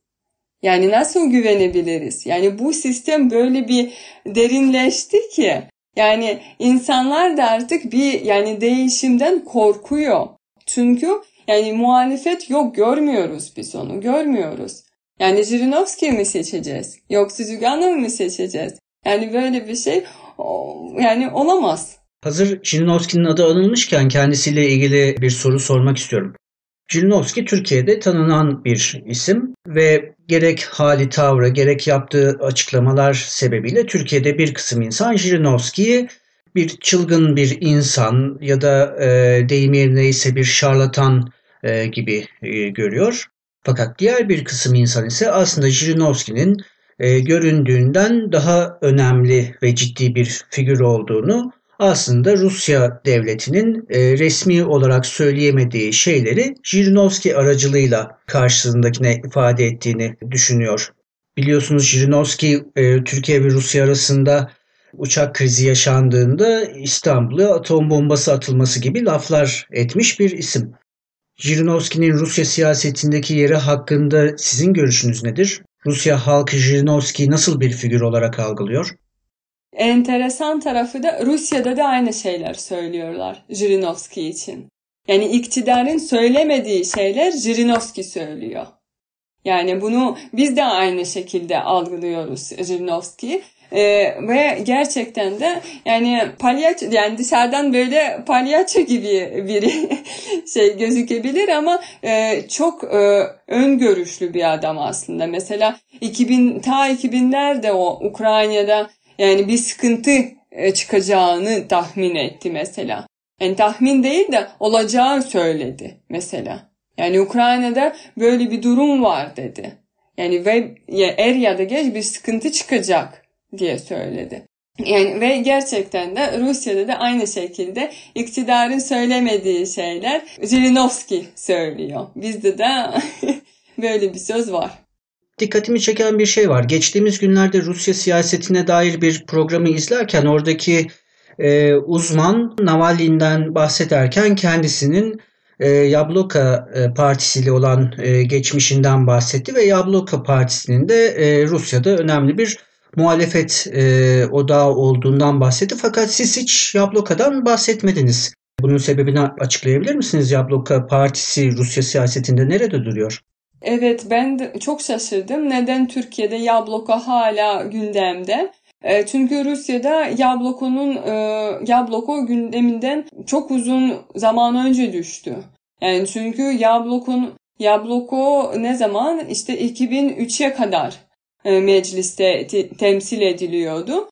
Yani nasıl güvenebiliriz? Yani bu sistem böyle bir derinleşti ki yani insanlar da artık bir yani değişimden korkuyor. Çünkü yani muhalefet yok görmüyoruz biz onu görmüyoruz. Yani Jirinovski'yi mi seçeceğiz? Yoksa Zügan'ı mı seçeceğiz? Yani böyle bir şey yani olamaz. Hazır Jirinovski'nin adı anılmışken kendisiyle ilgili bir soru sormak istiyorum. Jirinovski Türkiye'de tanınan bir isim ve gerek hali tavrı gerek yaptığı açıklamalar sebebiyle Türkiye'de bir kısım insan Jirinovski'yi bir çılgın bir insan ya da e, deyim yerine ise bir şarlatan e, gibi e, görüyor. Fakat diğer bir kısım insan ise aslında Jirinovski'nin e, göründüğünden daha önemli ve ciddi bir figür olduğunu aslında Rusya devletinin e, resmi olarak söyleyemediği şeyleri Jirinovski aracılığıyla karşısındakine ifade ettiğini düşünüyor. Biliyorsunuz Jirinovski e, Türkiye ve Rusya arasında uçak krizi yaşandığında İstanbul'a atom bombası atılması gibi laflar etmiş bir isim. Jirinovski'nin Rusya siyasetindeki yeri hakkında sizin görüşünüz nedir? Rusya halkı Jirinovski'yi nasıl bir figür olarak algılıyor? Enteresan tarafı da Rusya'da da aynı şeyler söylüyorlar Jirinovski için. Yani iktidarın söylemediği şeyler Jirinovski söylüyor. Yani bunu biz de aynı şekilde algılıyoruz Jirinovski'yi. Ee, ve gerçekten de yani palyaço yani dışarıdan böyle palyaço gibi biri *laughs* şey gözükebilir ama e, çok e, öngörüşlü bir adam aslında. Mesela 2000 ta 2000'lerde o Ukrayna'da yani bir sıkıntı e, çıkacağını tahmin etti mesela. Yani tahmin değil de olacağını söyledi mesela. Yani Ukrayna'da böyle bir durum var dedi. Yani ve er ya da geç bir sıkıntı çıkacak diye söyledi. Yani ve gerçekten de Rusya'da da aynı şekilde iktidarın söylemediği şeyler Zirinovski söylüyor. Bizde de *laughs* böyle bir söz var. Dikkatimi çeken bir şey var. Geçtiğimiz günlerde Rusya siyasetine dair bir programı izlerken oradaki e, uzman Navalny'den bahsederken kendisinin e, Yabloka e, partisiyle olan e, geçmişinden bahsetti ve Yabloka partisinin de e, Rusya'da önemli bir muhalefet e, odağı olduğundan bahsetti. Fakat siz hiç Yabloka'dan bahsetmediniz. Bunun sebebini açıklayabilir misiniz? Yabloka partisi Rusya siyasetinde nerede duruyor? Evet ben de çok şaşırdım. Neden Türkiye'de Yabloko hala gündemde? E, çünkü Rusya'da Yabloko'nun e, Yabloko gündeminden çok uzun zaman önce düştü. Yani çünkü Yablok'un Yabloko ne zaman işte 2003'e kadar e, mecliste te- temsil ediliyordu.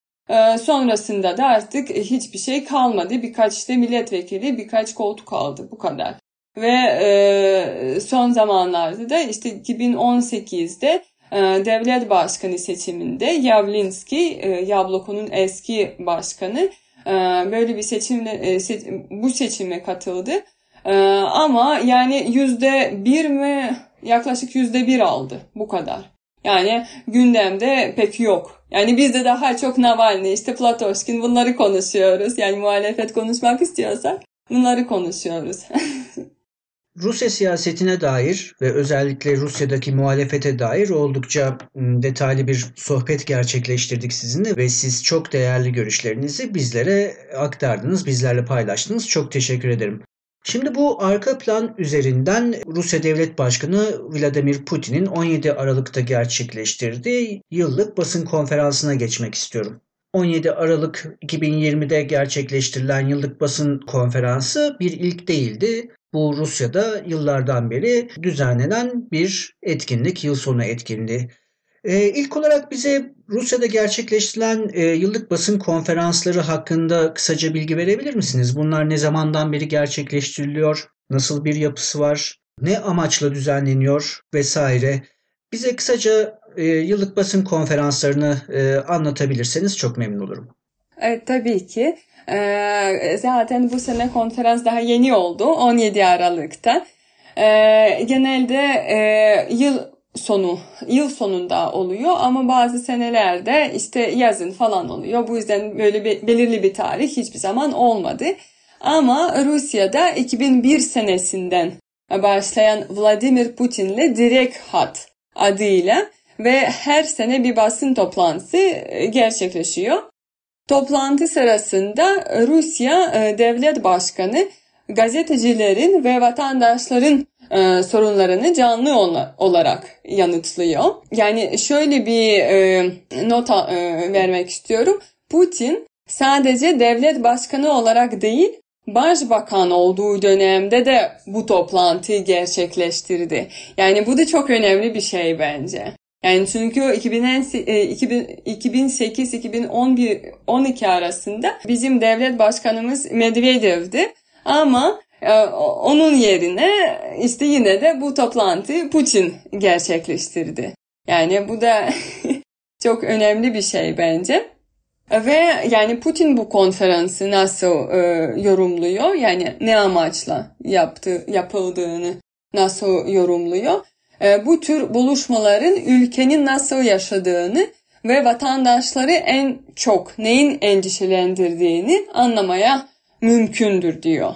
Sonrasında da artık hiçbir şey kalmadı. Birkaç işte milletvekili, birkaç koltuk aldı bu kadar. Ve e, son zamanlarda da işte 2018'de e, devlet başkanı seçiminde Yavlinski, e, Yabloko'nun eski başkanı e, böyle bir seçimle se, bu seçime katıldı. Ama yani yüzde bir mi yaklaşık yüzde bir aldı bu kadar. Yani gündemde pek yok. Yani biz de daha çok Navalny, işte Platoşkin bunları konuşuyoruz. Yani muhalefet konuşmak istiyorsak bunları konuşuyoruz. *laughs* Rusya siyasetine dair ve özellikle Rusya'daki muhalefete dair oldukça detaylı bir sohbet gerçekleştirdik sizinle ve siz çok değerli görüşlerinizi bizlere aktardınız, bizlerle paylaştınız. Çok teşekkür ederim. Şimdi bu arka plan üzerinden Rusya Devlet Başkanı Vladimir Putin'in 17 Aralık'ta gerçekleştirdiği yıllık basın konferansına geçmek istiyorum. 17 Aralık 2020'de gerçekleştirilen yıllık basın konferansı bir ilk değildi. Bu Rusya'da yıllardan beri düzenlenen bir etkinlik, yıl sonu etkinliği. Ee, ilk olarak bize Rusya'da gerçekleştirilen e, yıllık basın konferansları hakkında kısaca bilgi verebilir misiniz? Bunlar ne zamandan beri gerçekleştiriliyor? Nasıl bir yapısı var? Ne amaçla düzenleniyor vesaire? Bize kısaca e, yıllık basın konferanslarını e, anlatabilirseniz çok memnun olurum. Evet tabii ki. Ee, zaten bu sene konferans daha yeni oldu 17 Aralık'ta. Ee, genelde e, yıl sonu, yıl sonunda oluyor ama bazı senelerde işte yazın falan oluyor. Bu yüzden böyle bir, belirli bir tarih hiçbir zaman olmadı. Ama Rusya'da 2001 senesinden başlayan Vladimir Putin'le direkt hat adıyla ve her sene bir basın toplantısı gerçekleşiyor. Toplantı sırasında Rusya e, Devlet Başkanı gazetecilerin ve vatandaşların e, sorunlarını canlı olarak yanıtlıyor. Yani şöyle bir e, nota vermek istiyorum. Putin sadece devlet başkanı olarak değil, başbakan olduğu dönemde de bu toplantıyı gerçekleştirdi. Yani bu da çok önemli bir şey bence. Yani çünkü 2008-2011-12 e, arasında bizim devlet başkanımız Medvedev'di. Ama e, onun yerine işte yine de bu toplantı Putin gerçekleştirdi. Yani bu da *laughs* çok önemli bir şey bence. Ve yani Putin bu konferansı nasıl e, yorumluyor? Yani ne amaçla yaptı, yapıldığını nasıl yorumluyor? E, bu tür buluşmaların ülkenin nasıl yaşadığını ve vatandaşları en çok neyin endişelendirdiğini anlamaya mümkündür diyor.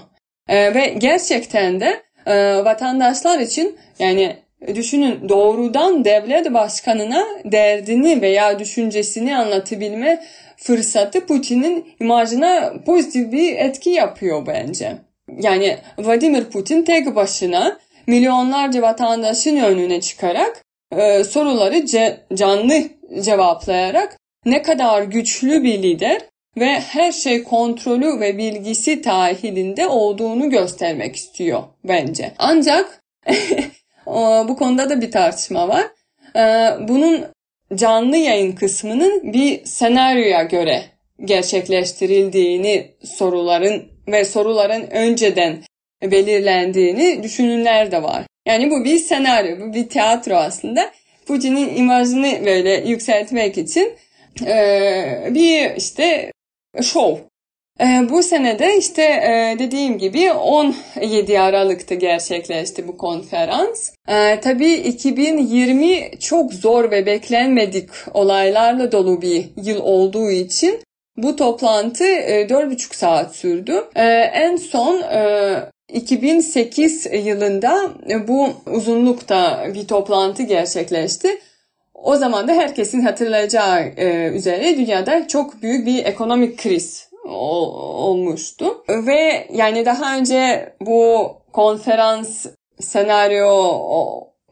E, ve gerçekten de e, vatandaşlar için yani düşünün doğrudan devlet başkanına derdini veya düşüncesini anlatabilme fırsatı Putin'in imajına pozitif bir etki yapıyor bence. Yani Vladimir Putin tek başına milyonlarca vatandaşın önüne çıkarak e, soruları ce- canlı cevaplayarak ne kadar güçlü bir lider ve her şey kontrolü ve bilgisi dahilinde olduğunu göstermek istiyor bence. Ancak *laughs* bu konuda da bir tartışma var. E, bunun canlı yayın kısmının bir senaryoya göre gerçekleştirildiğini soruların ve soruların önceden belirlendiğini düşününler de var. Yani bu bir senaryo, bu bir tiyatro aslında. Putin'in imajını böyle yükseltmek için e, bir işte şov. E, bu senede işte e, dediğim gibi 17 Aralık'ta gerçekleşti bu konferans. E, tabii 2020 çok zor ve beklenmedik olaylarla dolu bir yıl olduğu için bu toplantı e, 4,5 saat sürdü. E, en son e, 2008 yılında bu uzunlukta bir toplantı gerçekleşti. O zaman da herkesin hatırlayacağı e, üzere dünyada çok büyük bir ekonomik kriz olmuştu. Ve yani daha önce bu konferans senaryo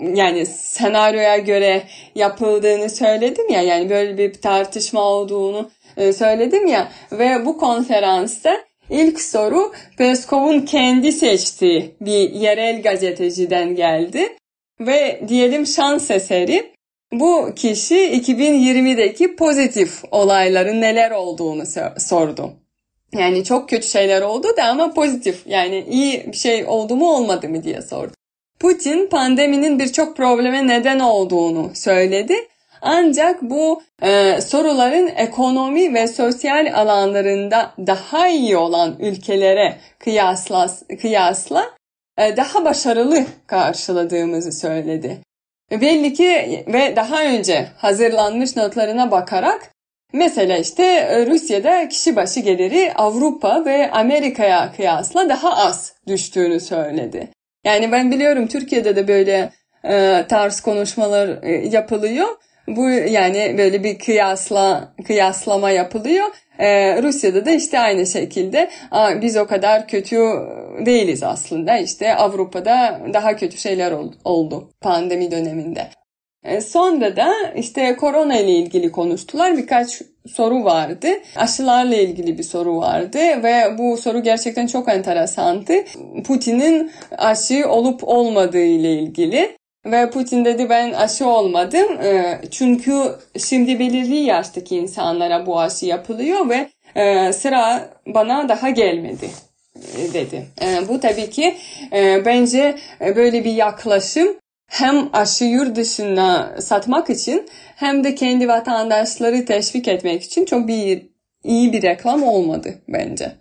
yani senaryoya göre yapıldığını söyledim ya yani böyle bir tartışma olduğunu e, söyledim ya ve bu konferansta ilk soru Peskov'un kendi seçtiği bir yerel gazeteciden geldi ve diyelim şans eseri bu kişi 2020'deki pozitif olayların neler olduğunu sordu. Yani çok kötü şeyler oldu da ama pozitif yani iyi bir şey oldu mu olmadı mı diye sordu. Putin pandeminin birçok probleme neden olduğunu söyledi. Ancak bu e, soruların ekonomi ve sosyal alanlarında daha iyi olan ülkelere kıyasla, kıyasla e, daha başarılı karşıladığımızı söyledi. Belli ki ve daha önce hazırlanmış notlarına bakarak mesela işte e, Rusya'da kişi başı geliri Avrupa ve Amerika'ya kıyasla daha az düştüğünü söyledi. Yani ben biliyorum Türkiye'de de böyle e, tarz konuşmalar e, yapılıyor. Bu yani böyle bir kıyasla kıyaslama yapılıyor. Ee, Rusya'da da işte aynı şekilde biz o kadar kötü değiliz aslında. İşte Avrupa'da daha kötü şeyler oldu pandemi döneminde. Ee, sonra da işte korona ile ilgili konuştular. Birkaç soru vardı. Aşılarla ilgili bir soru vardı ve bu soru gerçekten çok enteresandı. Putin'in aşı olup olmadığı ile ilgili. Ve Putin dedi ben aşı olmadım. E, çünkü şimdi belirli yaştaki insanlara bu aşı yapılıyor ve e, sıra bana daha gelmedi e, dedi. Bu tabii ki bence böyle bir yaklaşım hem aşı yurt dışına satmak için hem de kendi vatandaşları teşvik etmek için çok bir iyi bir reklam olmadı bence.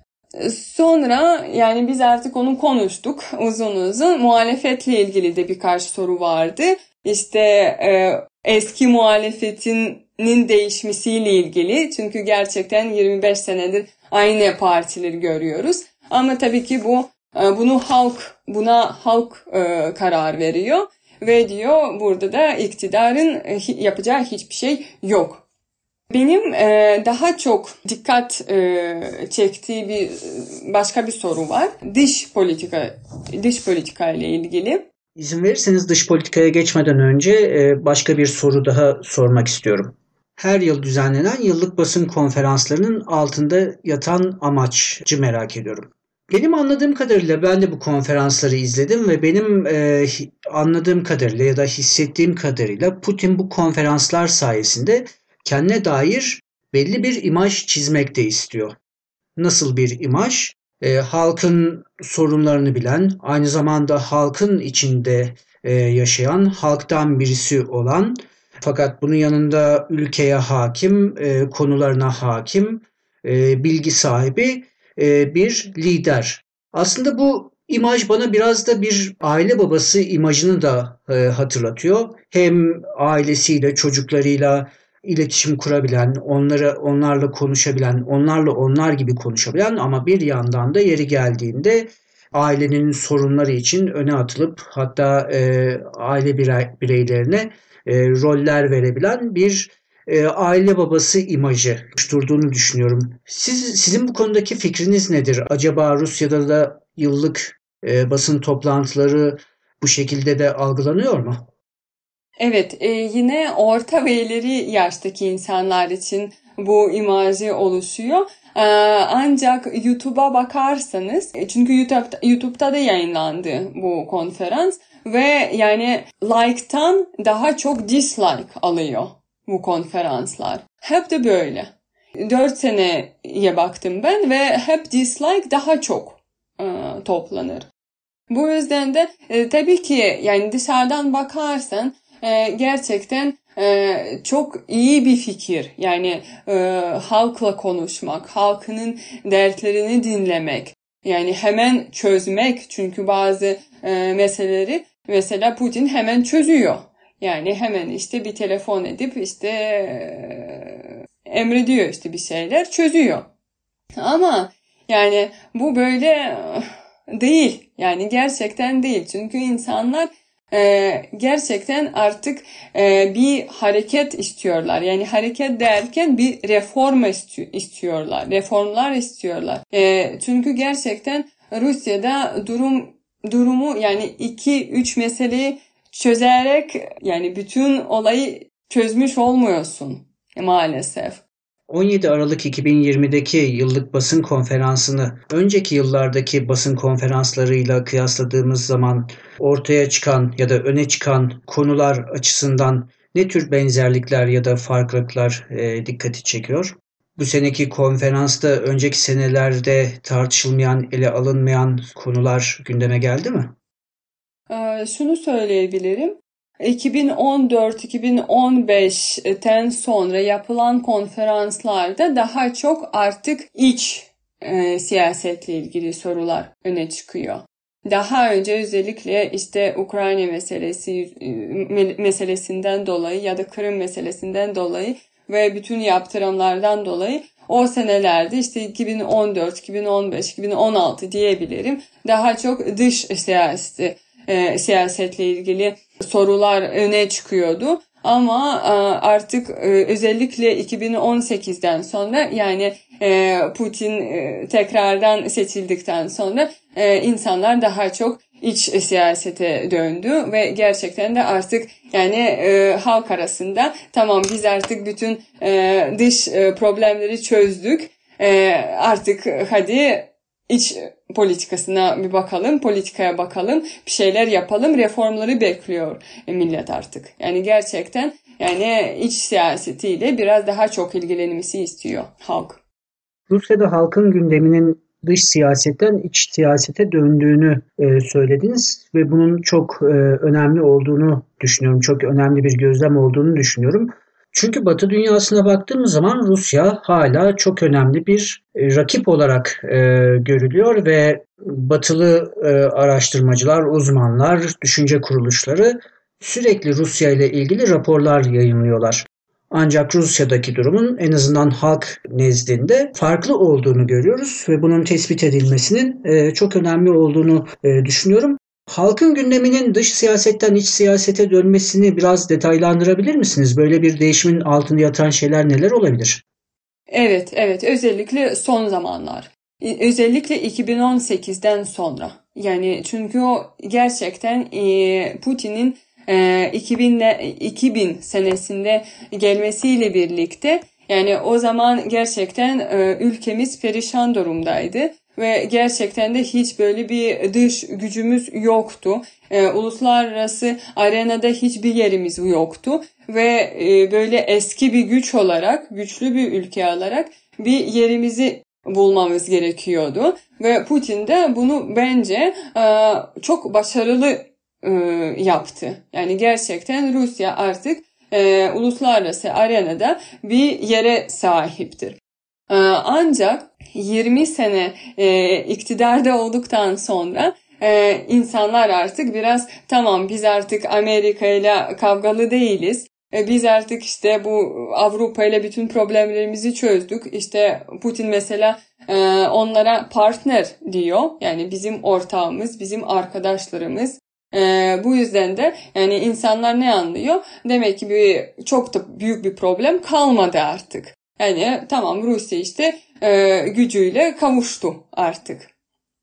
Sonra yani biz artık onu konuştuk uzun uzun. Muhalefetle ilgili de birkaç soru vardı. İşte e, eski muhalefetinin değişmesiyle ilgili. Çünkü gerçekten 25 senedir aynı partileri görüyoruz. Ama tabii ki bu e, bunu halk buna halk e, karar veriyor ve diyor burada da iktidarın yapacağı hiçbir şey yok. Benim e, daha çok dikkat e, çektiği bir başka bir soru var. Dış politika, dış politika ile ilgili. İzin verirseniz dış politikaya geçmeden önce e, başka bir soru daha sormak istiyorum. Her yıl düzenlenen yıllık basın konferanslarının altında yatan amaçcı merak ediyorum. Benim anladığım kadarıyla ben de bu konferansları izledim ve benim e, anladığım kadarıyla ya da hissettiğim kadarıyla Putin bu konferanslar sayesinde kendine dair belli bir imaj çizmek de istiyor. Nasıl bir imaj? E, halkın sorunlarını bilen, aynı zamanda halkın içinde e, yaşayan, halktan birisi olan fakat bunun yanında ülkeye hakim, e, konularına hakim, e, bilgi sahibi e, bir lider. Aslında bu imaj bana biraz da bir aile babası imajını da e, hatırlatıyor. Hem ailesiyle, çocuklarıyla, iletişim kurabilen, onları onlarla konuşabilen, onlarla onlar gibi konuşabilen ama bir yandan da yeri geldiğinde ailenin sorunları için öne atılıp hatta e, aile birey, bireylerine e, roller verebilen bir e, aile babası imajı oluşturduğunu düşünüyorum. Siz sizin bu konudaki fikriniz nedir? Acaba Rusya'da da yıllık e, basın toplantıları bu şekilde de algılanıyor mu? Evet, e, yine orta ve ileri yaştaki insanlar için bu imajı oluşuyor. E, ancak YouTube'a bakarsanız, e, çünkü YouTube'da, YouTube'da da yayınlandı bu konferans ve yani like'tan daha çok dislike alıyor bu konferanslar. Hep de böyle. 4 seneye baktım ben ve hep dislike daha çok e, toplanır. Bu yüzden de e, tabii ki yani dışarıdan bakarsan e, gerçekten e, çok iyi bir fikir. Yani e, halkla konuşmak, halkının dertlerini dinlemek. Yani hemen çözmek çünkü bazı e, meseleleri mesela Putin hemen çözüyor. Yani hemen işte bir telefon edip işte e, emrediyor işte bir şeyler çözüyor. Ama yani bu böyle e, değil. Yani gerçekten değil. Çünkü insanlar e, gerçekten artık e, bir hareket istiyorlar. Yani hareket derken bir reform istiyorlar. Reformlar istiyorlar. E, çünkü gerçekten Rusya'da durum durumu yani iki üç meseleyi çözerek yani bütün olayı çözmüş olmuyorsun maalesef. 17 Aralık 2020'deki yıllık basın konferansını önceki yıllardaki basın konferanslarıyla kıyasladığımız zaman ortaya çıkan ya da öne çıkan konular açısından ne tür benzerlikler ya da farklılıklar e, dikkati çekiyor? Bu seneki konferansta önceki senelerde tartışılmayan, ele alınmayan konular gündeme geldi mi? Ee, şunu söyleyebilirim. 2014-2015'ten sonra yapılan konferanslarda daha çok artık iç e, siyasetle ilgili sorular öne çıkıyor. Daha önce özellikle işte Ukrayna meselesi e, meselesinden dolayı ya da Kırım meselesinden dolayı ve bütün yaptırımlardan dolayı o senelerde işte 2014, 2015, 2016 diyebilirim daha çok dış siyaseti e, siyasetle ilgili sorular öne çıkıyordu. Ama e, artık e, özellikle 2018'den sonra yani e, Putin tekrardan seçildikten sonra insanlar daha çok iç siyasete döndü ve gerçekten de artık yani halk arasında tamam biz artık bütün dış problemleri çözdük artık hadi iç politikasına bir bakalım, politikaya bakalım, bir şeyler yapalım, reformları bekliyor millet artık. Yani gerçekten yani iç siyasetiyle biraz daha çok ilgilenmesi istiyor halk. Rusya'da halkın gündeminin dış siyasetten iç siyasete döndüğünü e, söylediniz ve bunun çok e, önemli olduğunu düşünüyorum. Çok önemli bir gözlem olduğunu düşünüyorum. Çünkü Batı dünyasına baktığımız zaman Rusya hala çok önemli bir e, rakip olarak e, görülüyor ve batılı e, araştırmacılar, uzmanlar, düşünce kuruluşları sürekli Rusya ile ilgili raporlar yayınlıyorlar. Ancak Rusya'daki durumun en azından halk nezdinde farklı olduğunu görüyoruz ve bunun tespit edilmesinin e, çok önemli olduğunu e, düşünüyorum. Halkın gündeminin dış siyasetten iç siyasete dönmesini biraz detaylandırabilir misiniz? Böyle bir değişimin altında yatan şeyler neler olabilir? Evet, evet. Özellikle son zamanlar. Özellikle 2018'den sonra. Yani çünkü o gerçekten e, Putin'in 2000, e, 2000 senesinde gelmesiyle birlikte yani o zaman gerçekten e, ülkemiz perişan durumdaydı ve gerçekten de hiç böyle bir dış gücümüz yoktu. E, uluslararası arenada hiçbir yerimiz yoktu ve e, böyle eski bir güç olarak, güçlü bir ülke olarak bir yerimizi bulmamız gerekiyordu ve Putin de bunu bence e, çok başarılı e, yaptı. Yani gerçekten Rusya artık e, uluslararası arenada bir yere sahiptir. E, ancak 20 sene e, iktidarda olduktan sonra e, insanlar artık biraz tamam biz artık Amerika ile kavgalı değiliz. E, biz artık işte bu Avrupa ile bütün problemlerimizi çözdük. İşte Putin mesela onlara partner diyor. Yani bizim ortağımız, bizim arkadaşlarımız. Bu yüzden de yani insanlar ne anlıyor? Demek ki bir çok da büyük bir problem kalmadı artık. Yani tamam Rusya işte e, gücüyle kavuştu artık.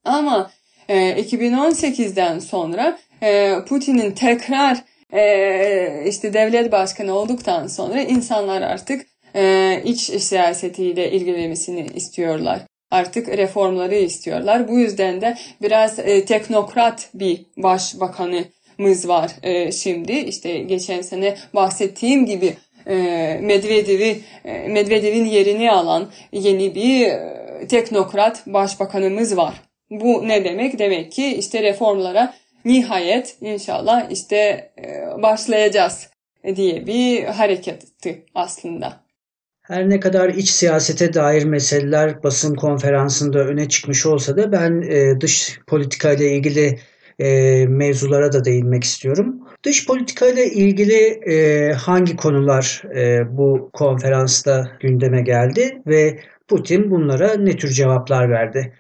Ama e, 2018'den sonra e, Putin'in tekrar e, işte devlet başkanı olduktan sonra insanlar artık e, iç siyasetiyle ilgilenmesini istiyorlar. Artık reformları istiyorlar. Bu yüzden de biraz e, teknokrat bir başbakanımız var e, şimdi. İşte geçen sene bahsettiğim gibi Medvedev'i e, Medvedev'in yerini alan yeni bir e, teknokrat başbakanımız var. Bu ne demek? Demek ki işte reformlara nihayet inşallah işte başlayacağız diye bir hareketti aslında. Her ne kadar iç siyasete dair meseleler basın konferansında öne çıkmış olsa da ben e, dış politika ile ilgili e, mevzulara da değinmek istiyorum. Dış politika ile ilgili e, hangi konular e, bu konferansta gündeme geldi ve Putin bunlara ne tür cevaplar verdi?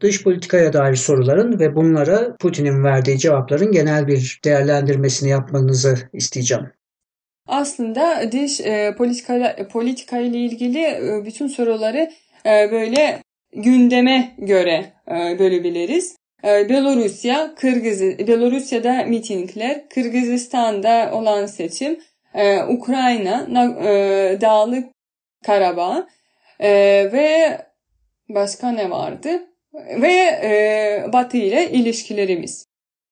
Dış politikaya dair soruların ve bunlara Putin'in verdiği cevapların genel bir değerlendirmesini yapmanızı isteyeceğim. Aslında dış e, politika, politika ile ilgili e, bütün soruları e, böyle gündeme göre e, bölebiliriz. E, Belorusya, Kırgız, Belorusya'da mitingler, Kırgızistan'da olan seçim, e, Ukrayna, e, Dağlık Karabağ e, ve başka ne vardı? Ve Batı ile ilişkilerimiz.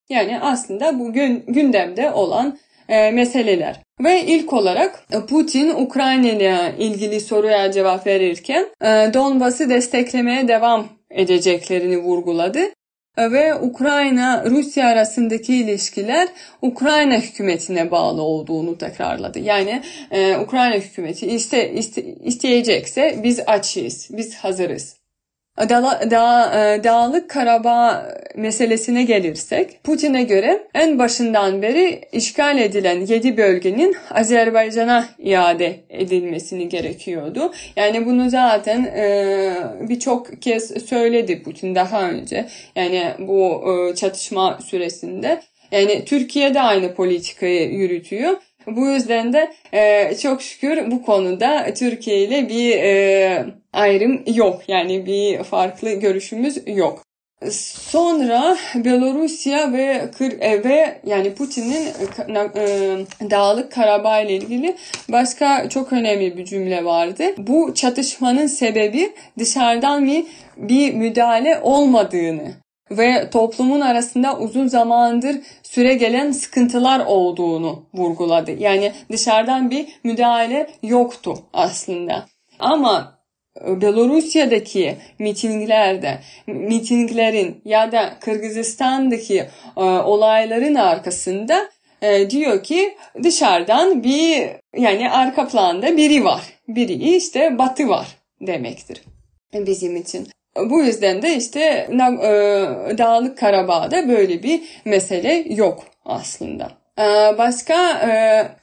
Yani aslında bu gün, gündemde olan meseleler. Ve ilk olarak Putin Ukrayna ile ilgili soruya cevap verirken Donbas'ı desteklemeye devam edeceklerini vurguladı ve Ukrayna-Rusya arasındaki ilişkiler Ukrayna hükümetine bağlı olduğunu tekrarladı. Yani e, Ukrayna hükümeti iste, iste, isteyecekse biz açıyız, biz hazırız da, da, e, Dağlık Karabağ meselesine gelirsek, Putin'e göre en başından beri işgal edilen 7 bölgenin Azerbaycan'a iade edilmesini gerekiyordu. Yani bunu zaten e, birçok kez söyledi Putin daha önce. Yani bu e, çatışma süresinde. Yani Türkiye de aynı politikayı yürütüyor. Bu yüzden de e, çok şükür bu konuda Türkiye ile bir e, ayrım yok. Yani bir farklı görüşümüz yok. Sonra Belorusya ve Kır e, ve yani Putin'in e, Dağlık Karabağ ile ilgili başka çok önemli bir cümle vardı. Bu çatışmanın sebebi dışarıdan bir bir müdahale olmadığını ve toplumun arasında uzun zamandır süre gelen sıkıntılar olduğunu vurguladı. Yani dışarıdan bir müdahale yoktu aslında. Ama e, Belorusya'daki mitinglerde, mitinglerin ya da Kırgızistan'daki e, olayların arkasında e, diyor ki dışarıdan bir yani arka planda biri var. Biri işte batı var demektir bizim için. Bu yüzden de işte e, Dağlık Karabağ'da böyle bir mesele yok aslında. E, başka e,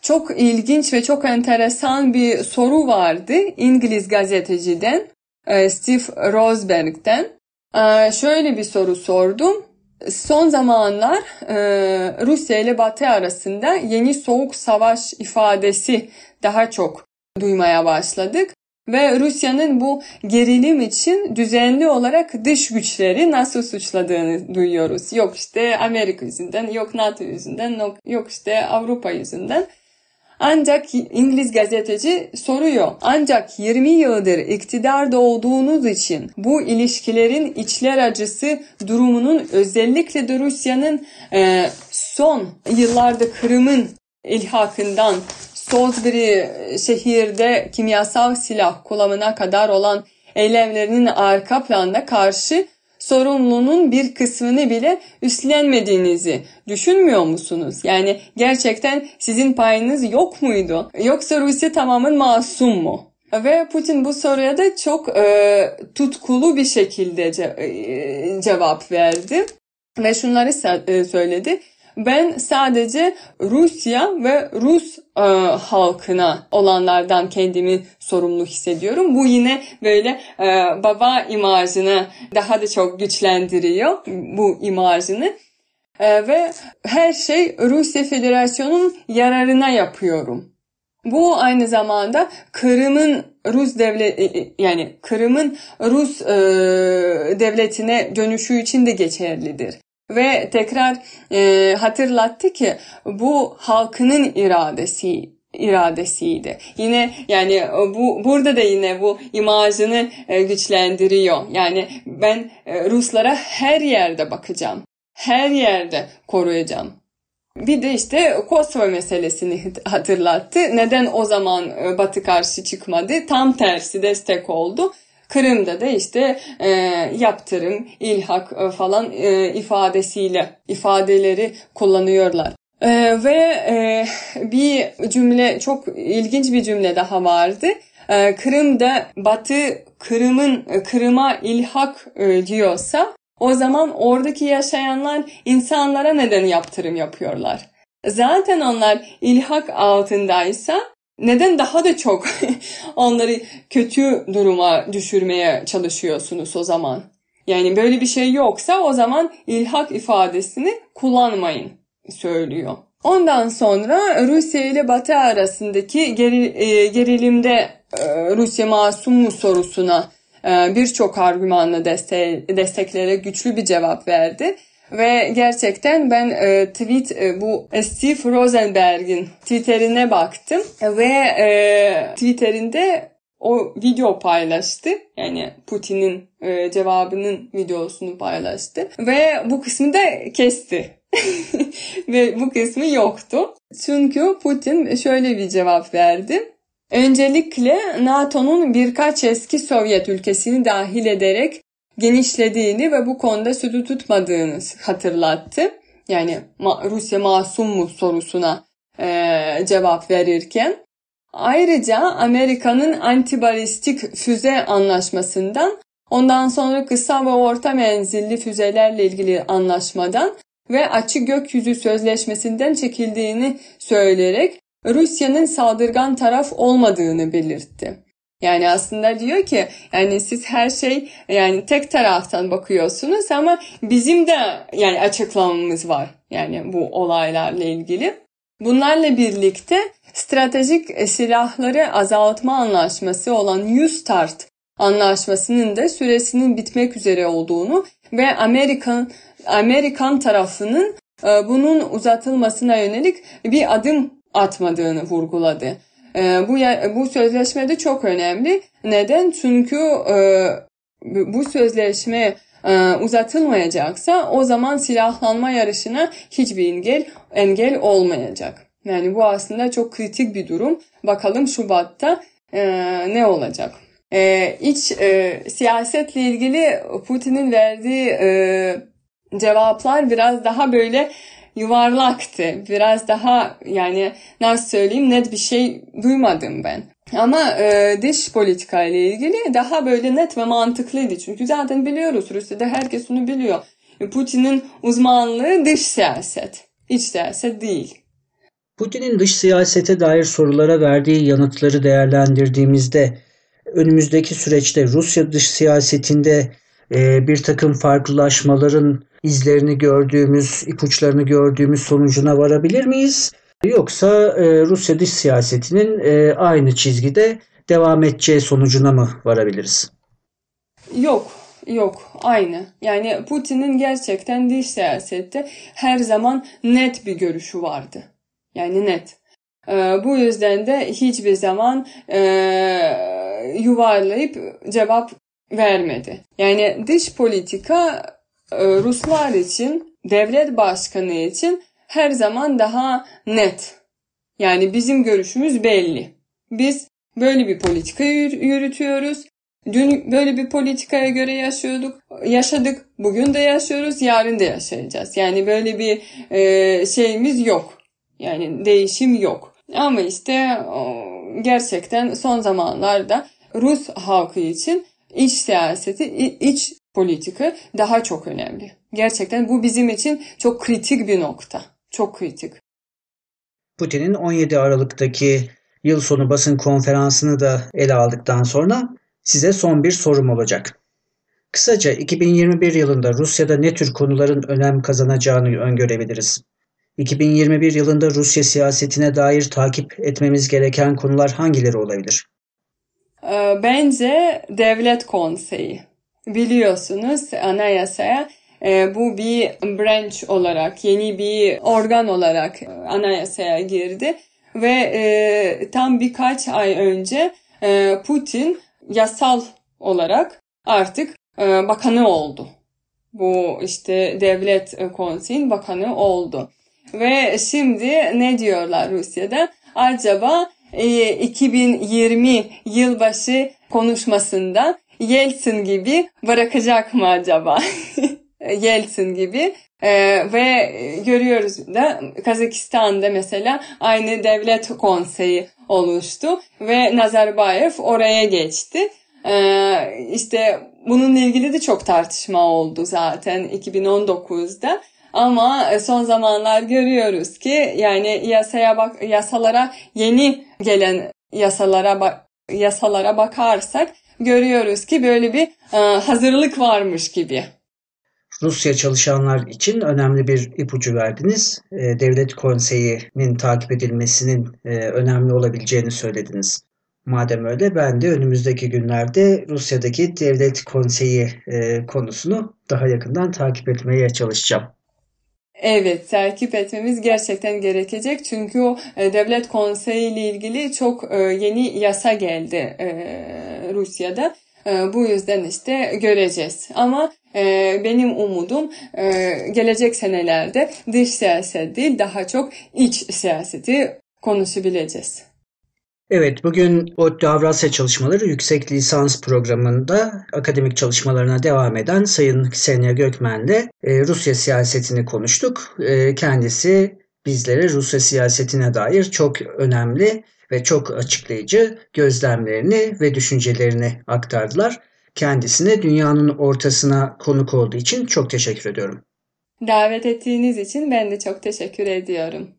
çok ilginç ve çok enteresan bir soru vardı İngiliz gazeteciden Steve Rosberg'den. Şöyle bir soru sordum. Son zamanlar Rusya ile Batı arasında yeni soğuk savaş ifadesi daha çok duymaya başladık. Ve Rusya'nın bu gerilim için düzenli olarak dış güçleri nasıl suçladığını duyuyoruz. Yok işte Amerika yüzünden, yok NATO yüzünden, yok işte Avrupa yüzünden. Ancak İngiliz gazeteci soruyor. Ancak 20 yıldır iktidarda olduğunuz için bu ilişkilerin içler acısı durumunun özellikle de Rusya'nın e, son yıllarda Kırım'ın ilhakından Salisbury şehirde kimyasal silah kullanımına kadar olan eylemlerinin arka planda karşı sorumluluğunun bir kısmını bile üstlenmediğinizi düşünmüyor musunuz? Yani gerçekten sizin payınız yok muydu? Yoksa Rusya tamamen masum mu? Ve Putin bu soruya da çok e, tutkulu bir şekilde ce, e, cevap verdi. Ve şunları e, söyledi. Ben sadece Rusya ve Rus e, halkına olanlardan kendimi sorumlu hissediyorum. Bu yine böyle e, baba imajını daha da çok güçlendiriyor bu imajını. E, ve her şey Rusya Federasyonu'nun yararına yapıyorum. Bu aynı zamanda Kırım'ın Rus devlet e, e, yani Kırım'ın Rus e, devletine dönüşü için de geçerlidir. Ve tekrar e, hatırlattı ki bu halkının iradesi iradesiydi. Yine yani bu burada da yine bu imajını e, güçlendiriyor. Yani ben e, Ruslara her yerde bakacağım. Her yerde koruyacağım. Bir de işte Kosova meselesini hatırlattı. Neden o zaman e, Batı karşı çıkmadı? Tam tersi destek oldu. Kırım'da da işte e, yaptırım, ilhak e, falan e, ifadesiyle ifadeleri kullanıyorlar. Ee, ve e, bir cümle çok ilginç bir cümle daha vardı. Ee, Kırım'da Batı Kırım'ın Kırım'a ilhak e, diyorsa o zaman oradaki yaşayanlar insanlara neden yaptırım yapıyorlar? Zaten onlar ilhak altındaysa neden daha da çok *laughs* onları kötü duruma düşürmeye çalışıyorsunuz o zaman? Yani böyle bir şey yoksa o zaman ilhak ifadesini kullanmayın söylüyor. Ondan sonra Rusya ile Batı arasındaki e, gerilimde e, Rusya masum mu sorusuna e, birçok argümanla deste destekleyerek güçlü bir cevap verdi. Ve gerçekten ben e, tweet e, bu Steve Rosenberg'in Twitter'ine baktım ve e, Twitter'inde o video paylaştı. Yani Putin'in e, cevabının videosunu paylaştı. Ve bu kısmı da kesti. *laughs* Ve bu kısmı yoktu. Çünkü Putin şöyle bir cevap verdi. Öncelikle NATO'nun birkaç eski Sovyet ülkesini dahil ederek genişlediğini ve bu konuda sözü tutmadığını hatırlattı. Yani Rusya masum mu sorusuna e, cevap verirken. Ayrıca Amerika'nın antibalistik füze anlaşmasından ondan sonra kısa ve orta menzilli füzelerle ilgili anlaşmadan ve açık gökyüzü sözleşmesinden çekildiğini söyleyerek Rusya'nın saldırgan taraf olmadığını belirtti. Yani aslında diyor ki yani siz her şey yani tek taraftan bakıyorsunuz ama bizim de yani açıklamamız var yani bu olaylarla ilgili. Bunlarla birlikte stratejik silahları azaltma anlaşması olan U-START anlaşmasının da süresinin bitmek üzere olduğunu ve Amerikan Amerikan tarafının e, bunun uzatılmasına yönelik bir adım atmadığını vurguladı. E, bu bu sözleşme de çok önemli. Neden? Çünkü e, bu sözleşme uzatılmayacaksa o zaman silahlanma yarışına hiçbir engel engel olmayacak. Yani bu aslında çok kritik bir durum. Bakalım Şubat'ta ne olacak? Ee, iç e, siyasetle ilgili Putin'in verdiği e, cevaplar biraz daha böyle yuvarlaktı. Biraz daha yani nasıl söyleyeyim net bir şey duymadım ben. Ama e, dış politika ile ilgili daha böyle net ve mantıklıydı. Çünkü zaten biliyoruz Rusya'da herkes onu biliyor. Putin'in uzmanlığı dış siyaset, iç siyaset değil. Putin'in dış siyasete dair sorulara verdiği yanıtları değerlendirdiğimizde önümüzdeki süreçte Rusya dış siyasetinde e, bir takım farklılaşmaların izlerini gördüğümüz, ipuçlarını gördüğümüz sonucuna varabilir miyiz? Yoksa e, Rusya dış siyasetinin e, aynı çizgide devam edeceği sonucuna mı varabiliriz? Yok, yok aynı. Yani Putin'in gerçekten dış siyasette her zaman net bir görüşü vardı. Yani net. Ee, bu yüzden de hiçbir zaman e, yuvarlayıp cevap vermedi. Yani dış politika Ruslar için, devlet başkanı için her zaman daha net. Yani bizim görüşümüz belli. Biz böyle bir politika yürütüyoruz. Dün böyle bir politikaya göre yaşıyorduk, yaşadık. Bugün de yaşıyoruz, yarın da yaşayacağız. Yani böyle bir e, şeyimiz yok. Yani değişim yok. Ama işte gerçekten son zamanlarda Rus halkı için iç siyaseti, iç politika daha çok önemli. Gerçekten bu bizim için çok kritik bir nokta. Çok kritik. Putin'in 17 Aralık'taki yıl sonu basın konferansını da ele aldıktan sonra size son bir sorum olacak. Kısaca 2021 yılında Rusya'da ne tür konuların önem kazanacağını öngörebiliriz? 2021 yılında Rusya siyasetine dair takip etmemiz gereken konular hangileri olabilir? Ee, bence devlet konseyi. Biliyorsunuz anayasaya e, bu bir branch olarak, yeni bir organ olarak anayasaya girdi. Ve e, tam birkaç ay önce e, Putin yasal olarak artık bakanı oldu. Bu işte devlet konseyin bakanı oldu. Ve şimdi ne diyorlar Rusya'da? Acaba 2020 e, yılbaşı konuşmasında Yeltsin gibi bırakacak mı acaba? *laughs* Yeltsin gibi e, ve görüyoruz da Kazakistan'da mesela aynı devlet konseyi oluştu ve Nazarbayev oraya geçti. E, işte bununla ilgili de çok tartışma oldu zaten 2019'da. Ama son zamanlar görüyoruz ki yani yasaya bak yasalara yeni gelen yasalara bak yasalara bakarsak görüyoruz ki böyle bir e, hazırlık varmış gibi. Rusya çalışanlar için önemli bir ipucu verdiniz. E, devlet konseyi'nin takip edilmesinin e, önemli olabileceğini söylediniz. Madem öyle ben de önümüzdeki günlerde Rusya'daki devlet konseyi konusunu daha yakından takip etmeye çalışacağım. Evet, takip etmemiz gerçekten gerekecek. Çünkü o e, devlet konseyi ile ilgili çok e, yeni yasa geldi e, Rusya'da. Bu yüzden işte göreceğiz. Ama benim umudum gelecek senelerde dış siyaset değil daha çok iç siyaseti konuşabileceğiz. Evet, bugün ODTÜ Avrasya Çalışmaları Yüksek Lisans Programı'nda akademik çalışmalarına devam eden Sayın Ksenia Gökmen'le e, Rusya siyasetini konuştuk. E, kendisi bizlere Rusya siyasetine dair çok önemli ve çok açıklayıcı gözlemlerini ve düşüncelerini aktardılar. Kendisine dünyanın ortasına konuk olduğu için çok teşekkür ediyorum. Davet ettiğiniz için ben de çok teşekkür ediyorum.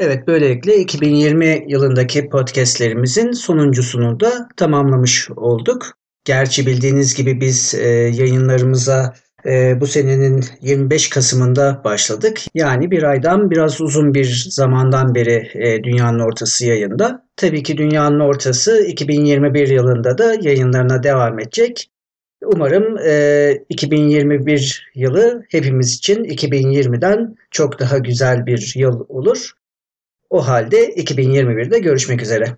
Evet böylelikle 2020 yılındaki podcastlerimizin sonuncusunu da tamamlamış olduk. Gerçi bildiğiniz gibi biz e, yayınlarımıza e, bu senenin 25 Kasım'ında başladık. Yani bir aydan biraz uzun bir zamandan beri e, Dünyanın Ortası yayında. Tabii ki Dünyanın Ortası 2021 yılında da yayınlarına devam edecek. Umarım e, 2021 yılı hepimiz için 2020'den çok daha güzel bir yıl olur. O halde 2021'de görüşmek üzere.